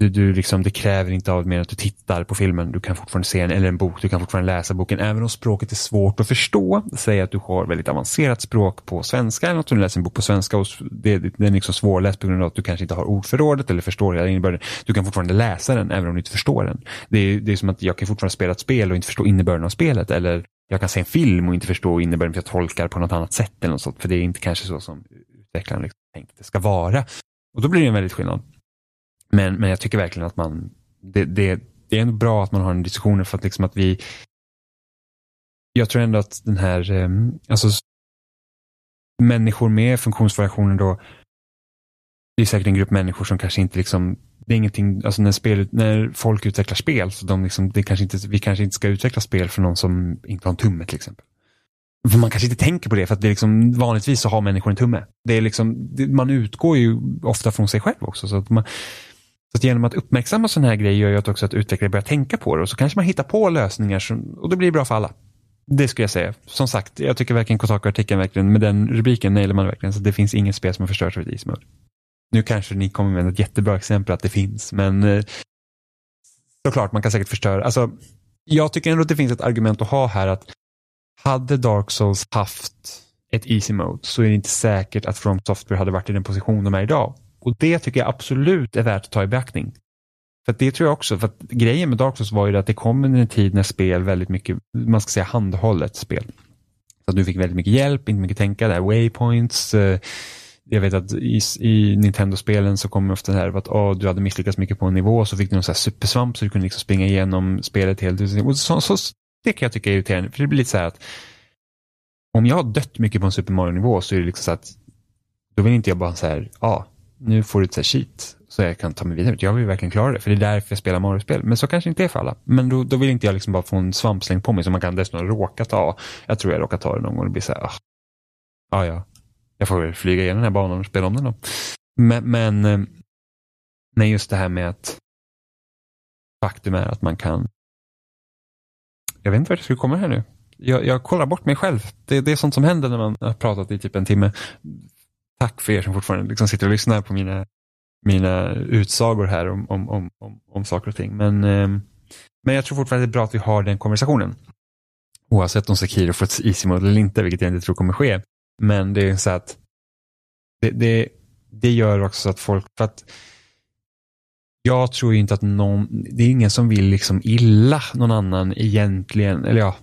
Du, du liksom, det kräver inte av mer att du tittar på filmen. Du kan fortfarande se den eller en bok. Du kan fortfarande läsa boken. Även om språket är svårt att förstå. Säg att du har väldigt avancerat språk på svenska eller att du läser en bok på svenska och det, den är liksom svårläst på grund av att du kanske inte har ordförrådet eller förstår hela innebörden. Du kan fortfarande läsa den även om du inte förstår den. Det är, det är som att jag kan fortfarande spela ett spel och inte förstå innebörden av spelet. Eller jag kan se en film och inte förstå innebörden för jag tolkar på något annat sätt. eller något sånt, För det är inte kanske så som utvecklaren liksom tänkt att det ska vara. Och då blir det en väldigt skillnad. Men, men jag tycker verkligen att man, det, det, det är ändå bra att man har en diskussion för att liksom att vi, jag tror ändå att den här, ehm, alltså människor med funktionsvariationer då, det är säkert en grupp människor som kanske inte liksom, det är ingenting, alltså när, spel, när folk utvecklar spel, så de liksom, det kanske inte, vi kanske inte ska utveckla spel för någon som inte har en tumme till exempel. För man kanske inte tänker på det för att det är liksom, vanligtvis så har människor en tumme. Det är liksom, man utgår ju ofta från sig själv också. Så att man, så att genom att uppmärksamma sådana här grejer gör ju att också att utvecklare börjar tänka på det och så kanske man hittar på lösningar som, och det blir bra för alla. Det skulle jag säga. Som sagt, jag tycker verkligen Kotaku-artikeln verkligen, med den rubriken nailar man verkligen. Så det finns inget spel som har förstörts av ett ismode. Nu kanske ni kommer med ett jättebra exempel att det finns, men eh, såklart, man kan säkert förstöra. Alltså, jag tycker ändå att det finns ett argument att ha här att hade Dark Souls haft ett easy mode så är det inte säkert att From Software hade varit i den position de är idag. Och det tycker jag absolut är värt att ta i beaktning. För det tror jag också, för att grejen med Dark Souls var ju att det kom en tid när spel väldigt mycket, man ska säga handhållet spel. Så att du fick väldigt mycket hjälp, inte mycket tänka, där, waypoints. Eh, jag vet att i, i Nintendo-spelen så kommer ofta det här att oh, du hade misslyckats mycket på en nivå så fick du någon så här supersvamp så du kunde liksom springa igenom spelet helt. Och så, så, det kan jag tycka är irriterande, för det blir lite så här att om jag har dött mycket på en Super Mario-nivå så är det liksom så att då vill inte jag bara så här, ja, ah, nu får du ett cheat så jag kan ta mig vidare. Jag vill verkligen klara det, för det är därför jag spelar Mario-spel. Men så kanske inte är för alla. Men då, då vill inte jag liksom bara få en svampsläng på mig som man kan dessutom råka ta. Jag tror jag råkar ta det någon gång och blir så här, ah, ah ja, jag får väl flyga igenom den här banan och spela om den då. Men, men, eh, nej, just det här med att faktum är att man kan jag vet inte vart jag skulle komma här nu. Jag, jag kollar bort mig själv. Det, det är sånt som händer när man har pratat i typ en timme tack för er som fortfarande liksom sitter och lyssnar på mina, mina utsagor här om, om, om, om, om saker och ting. Men, ehm, men jag tror fortfarande det är bra att vi har den konversationen. Oavsett om Sekiro får ett easy mode eller inte, vilket jag inte tror kommer ske. Men det är så att det, det, det gör också att folk, för att jag tror inte att någon, det är ingen som vill liksom illa någon annan egentligen, eller ja,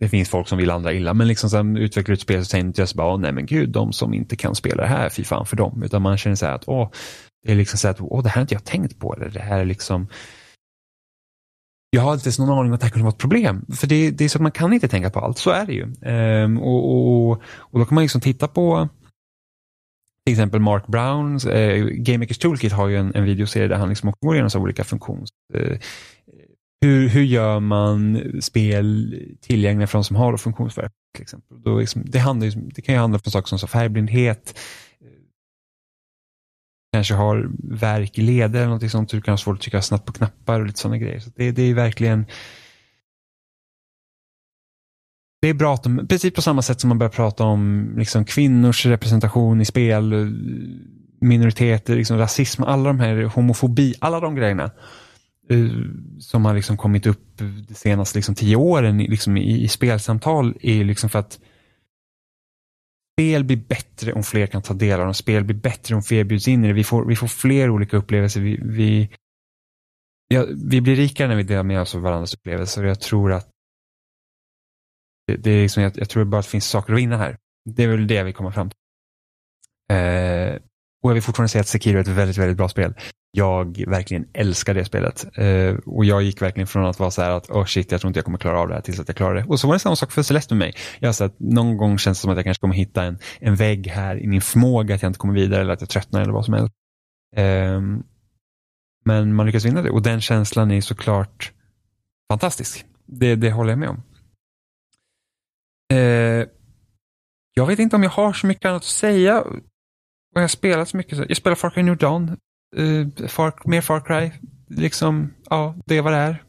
det finns folk som vill andra illa, men liksom sen utvecklar ett spel så säger inte jag så bara, nej men gud, de som inte kan spela det här, fy fan för dem. Utan man känner så här att, åh, det är liksom så att, åh, det här har inte jag tänkt på, eller det här är liksom, jag har inte ens någon aning om att det här kunde vara ett problem. För det, det är så att man kan inte tänka på allt, så är det ju. Ehm, och, och, och, då kan man liksom titta på till exempel Mark Browns, eh, Game Makers Toolkit har ju en, en videoserie där han liksom går igenom så olika funktions, eh, hur, hur gör man spel tillgängliga för de som har funktionsvariation? Till exempel. Då liksom, det, handlar, det kan ju handla om saker som färgblindhet, eh, kanske har verk i leder eller något sånt, så du kan ha svårt att trycka snabbt på knappar och lite sådana grejer. Så det, det är verkligen det är bra att de, precis på samma sätt som man börjar prata om liksom, kvinnors representation i spel, eh, minoriteter, liksom, rasism, alla de här, homofobi, alla de grejerna Eh, som har liksom kommit upp de senaste liksom, tio åren liksom, i, i spelsamtal är liksom för att spel blir bättre om fler kan ta del av dem. Spel blir bättre om fler bjuds in i det. Vi får, vi får fler olika upplevelser. Vi, vi, ja, vi blir rikare när vi delar med oss av varandras upplevelser jag tror att det, det är liksom, jag, jag, tror bara att det finns saker att vinna här. Det är väl det vi kommer fram till. Eh, och jag vill fortfarande säga att Sekiro är ett väldigt, väldigt bra spel. Jag verkligen älskar det spelet. Eh, och jag gick verkligen från att vara så här att, oh shit, jag tror inte jag kommer klara av det här tills att jag klarar det. Och så var det samma sak för Celeste med mig. Jag sa att någon gång känns det som att jag kanske kommer hitta en, en vägg här i min förmåga att jag inte kommer vidare eller att jag tröttnar eller vad som helst. Eh, men man lyckas vinna det och den känslan är såklart fantastisk. Det, det håller jag med om. Eh, jag vet inte om jag har så mycket annat att säga. Och jag har spelat så mycket. Jag spelar Far Cry New Dawn. Uh, Far, mer Far Cry. Liksom, ja, det är vad det är.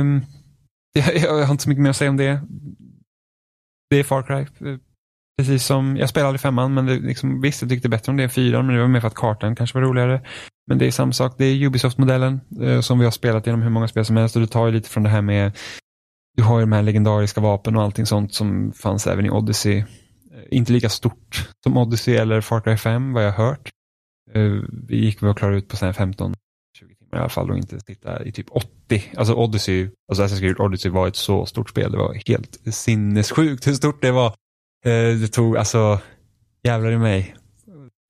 Um, jag, jag, har inte så mycket mer att säga om det. Det är Far Cry. Uh, precis som, jag spelade aldrig femman, men det, liksom, visst, jag tyckte bättre om det än fyran, men det var mer för att kartan kanske var roligare. Men det är samma sak, det är Ubisoft-modellen uh, som vi har spelat genom hur många spel som helst och det tar ju lite från det här med du har ju de här legendariska vapen och allting sånt som fanns även i Odyssey. Inte lika stort som Odyssey eller Far Cry 5 vad jag har hört. Eh, vi gick väl och klarade ut på 15 20 timmar i alla fall och inte sitta i typ 80. Alltså Odyssey, alltså Assassin's Creed Odyssey var ett så stort spel. Det var helt sinnessjukt hur stort det var. Eh, det tog, alltså, jävlar i mig.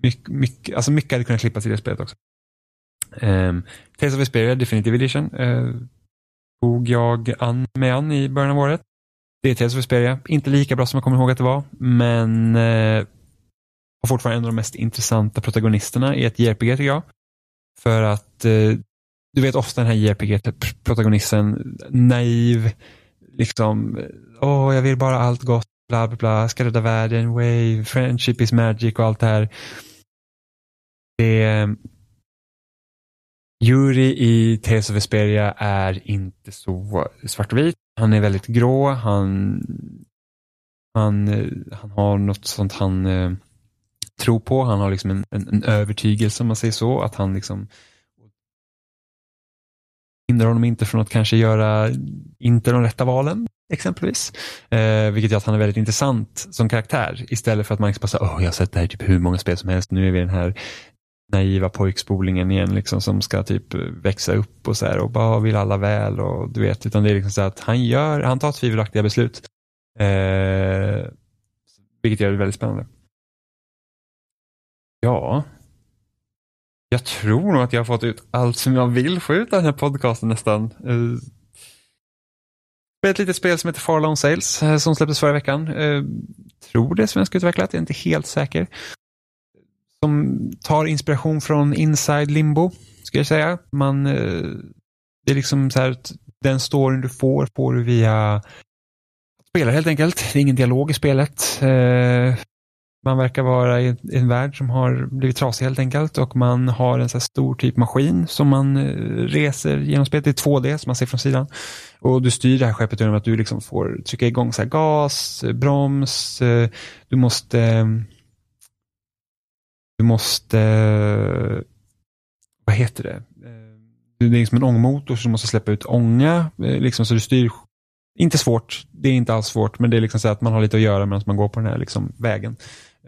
Mycket, mycket, alltså mycket hade kunnat klippas i det spelet också. Um, Tales of Vesperia Definitive Edition uh, tog jag an, med an i början av året. Det är Tales of Vesperia. Inte lika bra som jag kommer ihåg att det var, men uh, har fortfarande en av de mest intressanta protagonisterna i ett JRPG tycker jag. För att eh, du vet ofta den här JRPG-protagonisten, naiv, liksom, åh, oh, jag vill bara allt gott, bla bla bla, ska rädda världen, wave, friendship is magic och allt det här. Det, Yuri i Tales of Vesperia är inte så svart och vit. Han är väldigt grå. Han, han, eh, han har något sånt han eh, tro på. Han har liksom en, en, en, övertygelse om man säger så. Att han liksom hindrar honom inte från att kanske göra inte de rätta valen exempelvis. Eh, vilket gör att han är väldigt intressant som karaktär istället för att man liksom bara säger, oh, jag har sett det här i typ hur många spel som helst, nu är vi den här naiva pojkspolingen igen liksom som ska typ växa upp och så här och bara ah, vill alla väl och du vet utan det är liksom så att han gör, han tar tvivelaktiga beslut. Eh, vilket gör det väldigt spännande. Ja. Jag tror nog att jag har fått ut allt som jag vill få ut av den här podcasten nästan. Eh, ett litet spel som heter Far Long Sales eh, som släpptes förra veckan. Eh, tror det är svenskutvecklat, jag är inte helt säker som tar inspiration från Inside Limbo, ska jag säga. Man, eh, det är liksom så här att den storyn du får, får du via spelare helt enkelt. Det är ingen dialog i spelet. Man verkar vara i en värld som har blivit trasig helt enkelt och man har en så stor typ maskin som man eh, reser genom spelet. Det är 2D som man ser från sidan. Och du styr det här skeppet genom att du liksom får trycka igång så gas, eh, broms, eh, du måste du måste, vad heter det? Det är liksom en ångmotor som måste släppa ut ånga. Liksom, så du styr, inte svårt, det är inte alls svårt, men det är liksom så att man har lite att göra medan man går på den här liksom, vägen.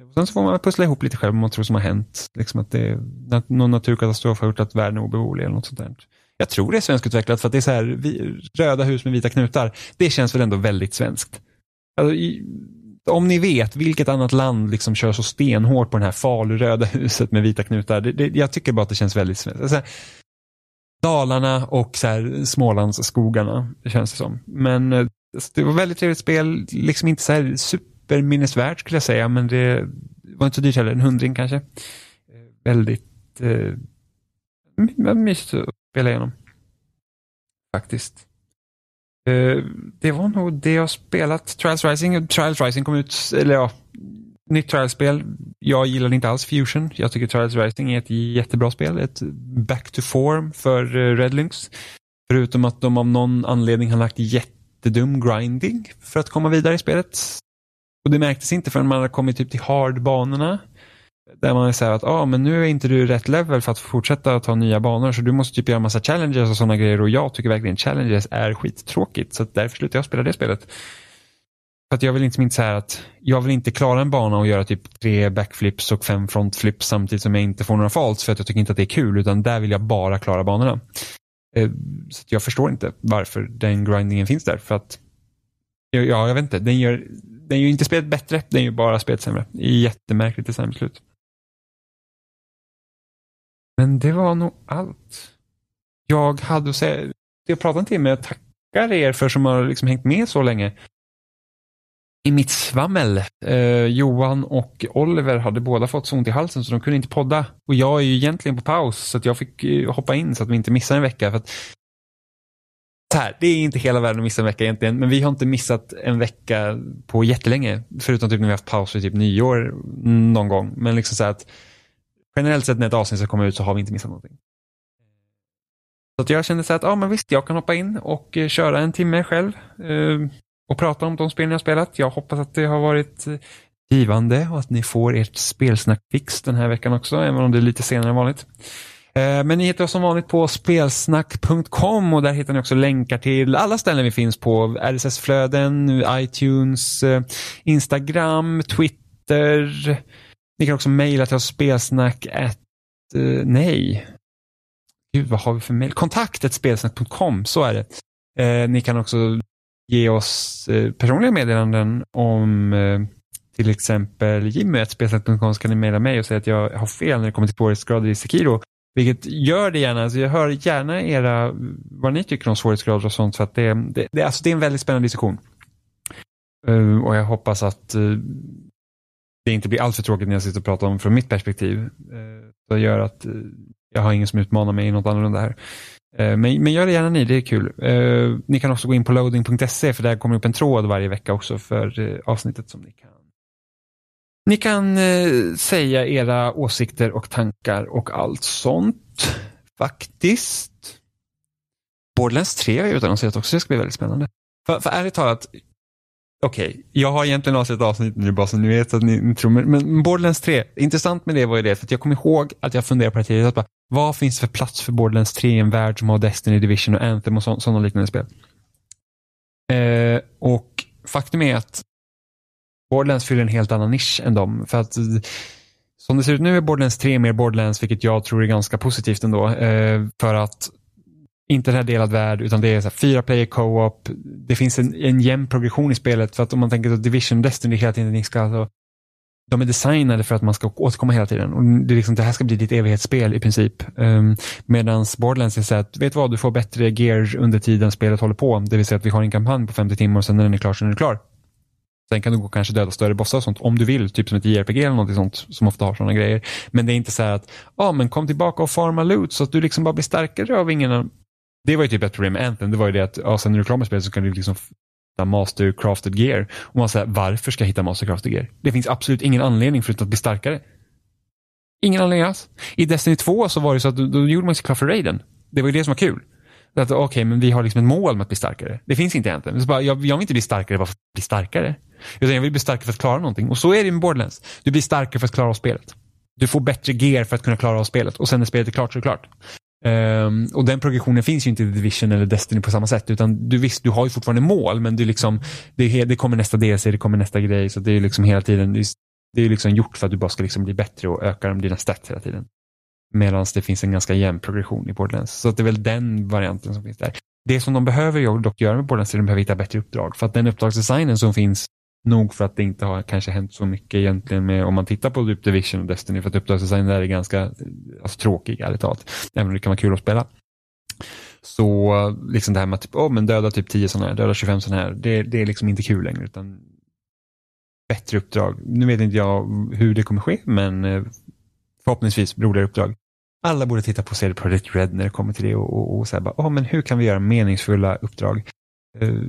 Och sen så får man pussla ihop lite själv vad man tror som har hänt. Liksom att det, någon naturkatastrof har gjort att världen är obeboelig eller något sånt där. Jag tror det är svenskutvecklat för att det är så här, vi, röda hus med vita knutar. Det känns väl ändå väldigt svenskt. Alltså, i, om ni vet vilket annat land liksom kör så stenhårt på det här faluröda huset med vita knutar. Det, det, jag tycker bara att det känns väldigt svenskt. Alltså, Dalarna och så här, Smålandsskogarna känns det som. Men eh, det var väldigt trevligt spel. Liksom inte så här superminnesvärt skulle jag säga, men det var inte så dyrt heller. En hundring kanske. Eh, väldigt eh, mysigt att spela igenom. Faktiskt. Eh, det var nog det jag spelat. Trials Rising. Trials Rising kom ut, eller ja, nytt Trials-spel. Jag gillar inte alls Fusion. Jag tycker Trials Rising är ett jättebra spel. Ett back to form för eh, Red Lynx. Förutom att de av någon anledning har lagt jättedum grinding för att komma vidare i spelet. Och det märktes inte förrän man hade kommit typ till hard-banorna. Där man säger att ah, men nu är inte du rätt level för att fortsätta ta nya banor så du måste typ göra massa challenges och sådana grejer och jag tycker verkligen challenges är skittråkigt så därför slutar jag spela det spelet. För att jag vill inte, inte säga att jag vill inte klara en bana och göra typ tre backflips och fem frontflips samtidigt som jag inte får några falls för att jag tycker inte att det är kul utan där vill jag bara klara banorna. Eh, så jag förstår inte varför den grindingen finns där för att ja, jag vet inte, den gör, den gör inte spelet bättre, den gör bara spelet sämre. Jättemärkligt designbeslut. Men det var nog allt jag hade att säga. Jag pratade en timme, jag tackar er för som har liksom hängt med så länge i mitt svammel. Eh, Johan och Oliver hade båda fått så ont i halsen så de kunde inte podda. Och jag är ju egentligen på paus så att jag fick eh, hoppa in så att vi inte missar en vecka. För att, så här, det är inte hela världen att missa en vecka egentligen, men vi har inte missat en vecka på jättelänge. Förutom typ när vi har haft paus för typ nyår någon gång. Men liksom så att generellt sett när ett avsnitt ska komma ut så har vi inte missat någonting. Så att jag kände så att, ja men visst, jag kan hoppa in och eh, köra en timme själv. Eh, och prata om de spel ni har spelat. Jag hoppas att det har varit givande och att ni får ert spelsnackfix den här veckan också, även om det är lite senare än vanligt. Eh, men ni hittar oss som vanligt på spelsnack.com och där hittar ni också länkar till alla ställen vi finns på. RSS-flöden, iTunes, eh, Instagram, Twitter. Ni kan också mejla till oss spelsnack at, eh, nej. Gud, vad har vi för mejl? Kontaktet spelsnack.com, så är det. ni kan också ge oss eh, personliga meddelanden om eh, till exempel Jimmy.spelsnack.com så kan ni mejla mig och säga att jag har fel när det kommer till svårighetsgrader i Sekiro. Vilket gör det gärna, alltså jag hör gärna era, vad ni tycker om svårighetsgrader och sånt för att det, det, det, alltså det är en väldigt spännande diskussion. Uh, och jag hoppas att uh, det inte blir alltför tråkigt när jag sitter och pratar om från mitt perspektiv. Uh, det gör att jag har ingen som utmanar mig i något annorlunda här. Eh, men, men gör det gärna ni, det är kul. Eh, ni kan också gå in på loading.se för där kommer upp en tråd varje vecka också för eh, avsnittet som ni kan. Ni kan säga era åsikter och tankar och allt sånt. Faktiskt. Borderlands 3 har jag utannonserat också, det ska bli väldigt spännande. För, för ärligt talat, okej, okay, jag har egentligen avsett avsnitt nu bara så ni vet att ni, ni tror, men, men Borderlands 3, intressant med det var ju det, för att jag kommer ihåg att jag funderade på det tidigare, bara, vad finns det för plats för Borderlands 3 i en värld som har Destiny Division och Anthem och sådana liknande spel? Eh, och faktum är att Borderlands fyller en helt annan nisch än dem, för att som det ser ut nu är Borderlands 3 mer Borderlands, vilket jag tror är ganska positivt ändå. Eh, för att inte den här delad värld utan det är så här, fyra player co-op. Det finns en, en jämn progression i spelet för att om man tänker på Division Destiny hela tiden ni ska alltså, de är designade för att man ska återkomma hela tiden. Och det, är liksom, det här ska bli ditt evighetsspel i princip. Ehm, um, Medan Borderlands är så att, vet du vad, du får bättre gear under tiden spelet håller på. Det vill säga att vi har en kampanj på 50 timmar och sen när den är klar så är den klar. Sen kan du gå och kanske döda större bossar och sånt om du vill, typ som ett JRPG eller något sånt som ofta har sådana grejer. Men det är inte så här att, ja ah, men kom tillbaka och farma loot så att du liksom bara blir starkare av ingen det var ju typ ett problem med Anthem. Det var ju det att ja, sen när du är klar med spelet så kan du liksom hitta mastercrafted gear. Och man säger varför ska jag hitta mastercrafted gear? Det finns absolut ingen anledning förutom att bli starkare. Ingen anledning alls. I Destiny 2 så var det så att då, då gjorde man sig klar för raiden. Det var ju det som var kul. Okej, okay, men vi har liksom ett mål med att bli starkare. Det finns inte i Anthem. Bara, jag, jag vill inte bli starkare bara för att bli starkare. Utan jag vill bli starkare för att klara någonting. Och så är det med Borderlands. Du blir starkare för att klara av spelet. Du får bättre gear för att kunna klara av spelet. Och sen när spelet är klart så är det klart. Um, och den progressionen finns ju inte i Division eller Destiny på samma sätt. Utan du visst, du har ju fortfarande mål men du liksom, det, det kommer nästa DLC, det kommer nästa grej. Så det är liksom hela tiden, det är liksom gjort för att du bara ska liksom bli bättre och öka dina stats hela tiden. Medan det finns en ganska jämn progression i Borderlands. Så det är väl den varianten som finns där. Det som de behöver dock göra med Borderlands är att de behöver hitta bättre uppdrag. För att den uppdragsdesignen som finns Nog för att det inte har kanske hänt så mycket egentligen med om man tittar på Loop Division och Destiny för att uppdragsdesignen där är ganska alltså, tråkig ärligt talat. Även om det kan vara kul att spela. Så liksom det här med att typ, oh, men döda typ 10 sådana här, döda 25 sådana här, det, det är liksom inte kul längre utan bättre uppdrag. Nu vet inte jag hur det kommer ske men eh, förhoppningsvis roligare uppdrag. Alla borde titta på CD Projekt Red när det kommer till det och, och, och säga bara, oh, men hur kan vi göra meningsfulla uppdrag? Uh,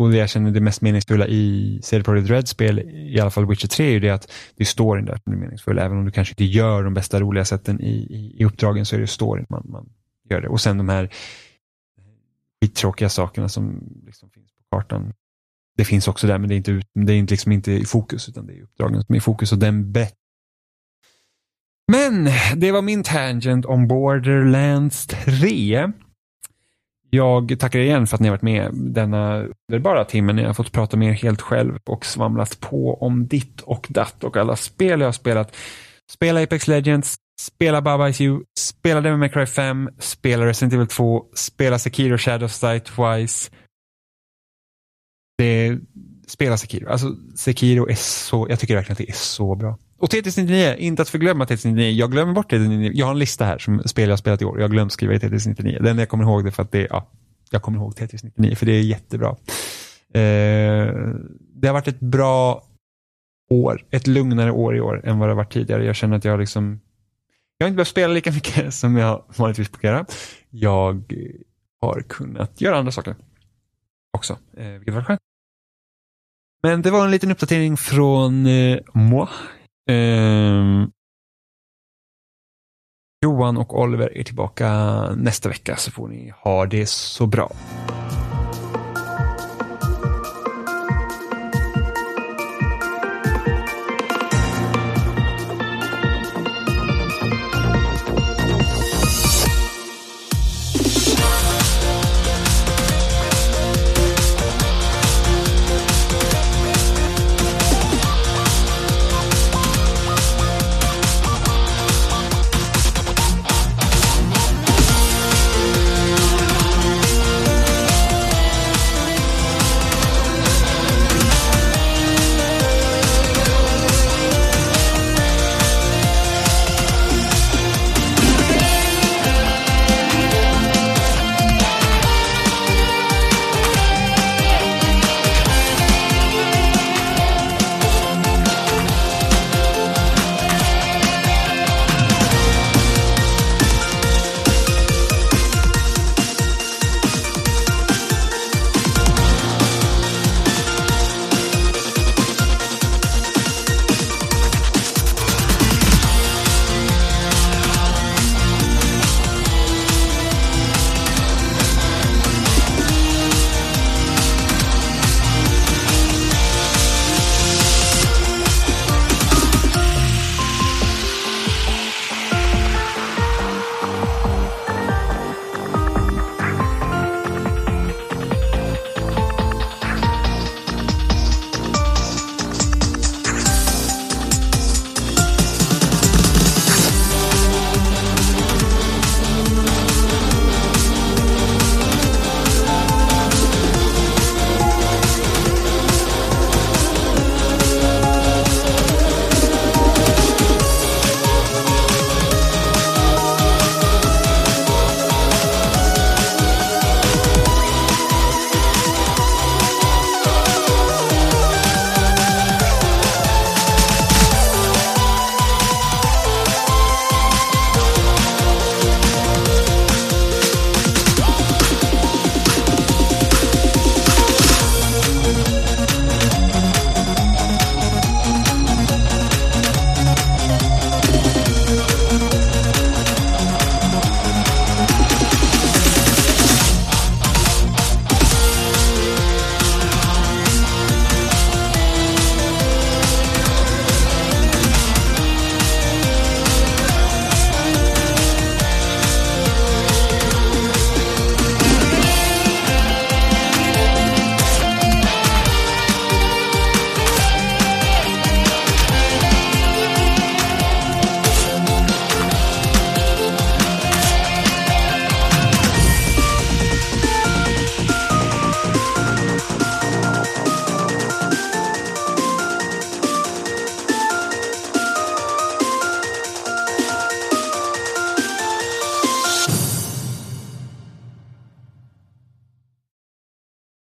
och det jag känner det mest meningsfulla i CD Projekt Red spel, i alla fall Witcher 3, är ju det att det är storyn där som är meningsfull. Även om du kanske inte gör de bästa roliga sätten i, i, i uppdragen så är det storyn man, man gör det. Och sen de här skittråkiga sakerna som liksom finns på kartan. Det finns också där men det är inte, det är liksom inte i fokus utan det är uppdragen som är i fokus och den bet men det var min tangent om Borderlands 3. Jag tackar er igen för att ni har varit med denna underbara timmen. Jag har fått prata med er helt själv och svamlat på om ditt och datt och alla spel jag har spelat. Spela Apex Legends, spela Baba Is You, spela Devil May Cry 5, spela Resident Evil 2, spela Sekiro Shadows Die Twice. Det, spela Sekiro. Alltså Sekiro är så, jag tycker verkligen att det är så bra. Och Tetris 99, inte att förglömma Tetris 99. Jag glömmer bort Tetris 99. Jag har en lista här som spel jag har spelat i år. Jag har glömt skriva i Tetris 99. Den jag kommer ihåg det för att det, ja, jag kommer ihåg Tetris 99 för det är jättebra. Eh, det har varit ett bra år, ett lugnare år i år än vad det har varit tidigare. Jag känner att jag liksom, jag har inte behövt spela lika mycket som jag vanligtvis brukar göra. Jag har kunnat göra andra saker också, eh, vilket var skönt. Men det var en liten uppdatering från eh, moi. Eh, Johan och Oliver är tillbaka nästa vecka så får ni ha det så bra.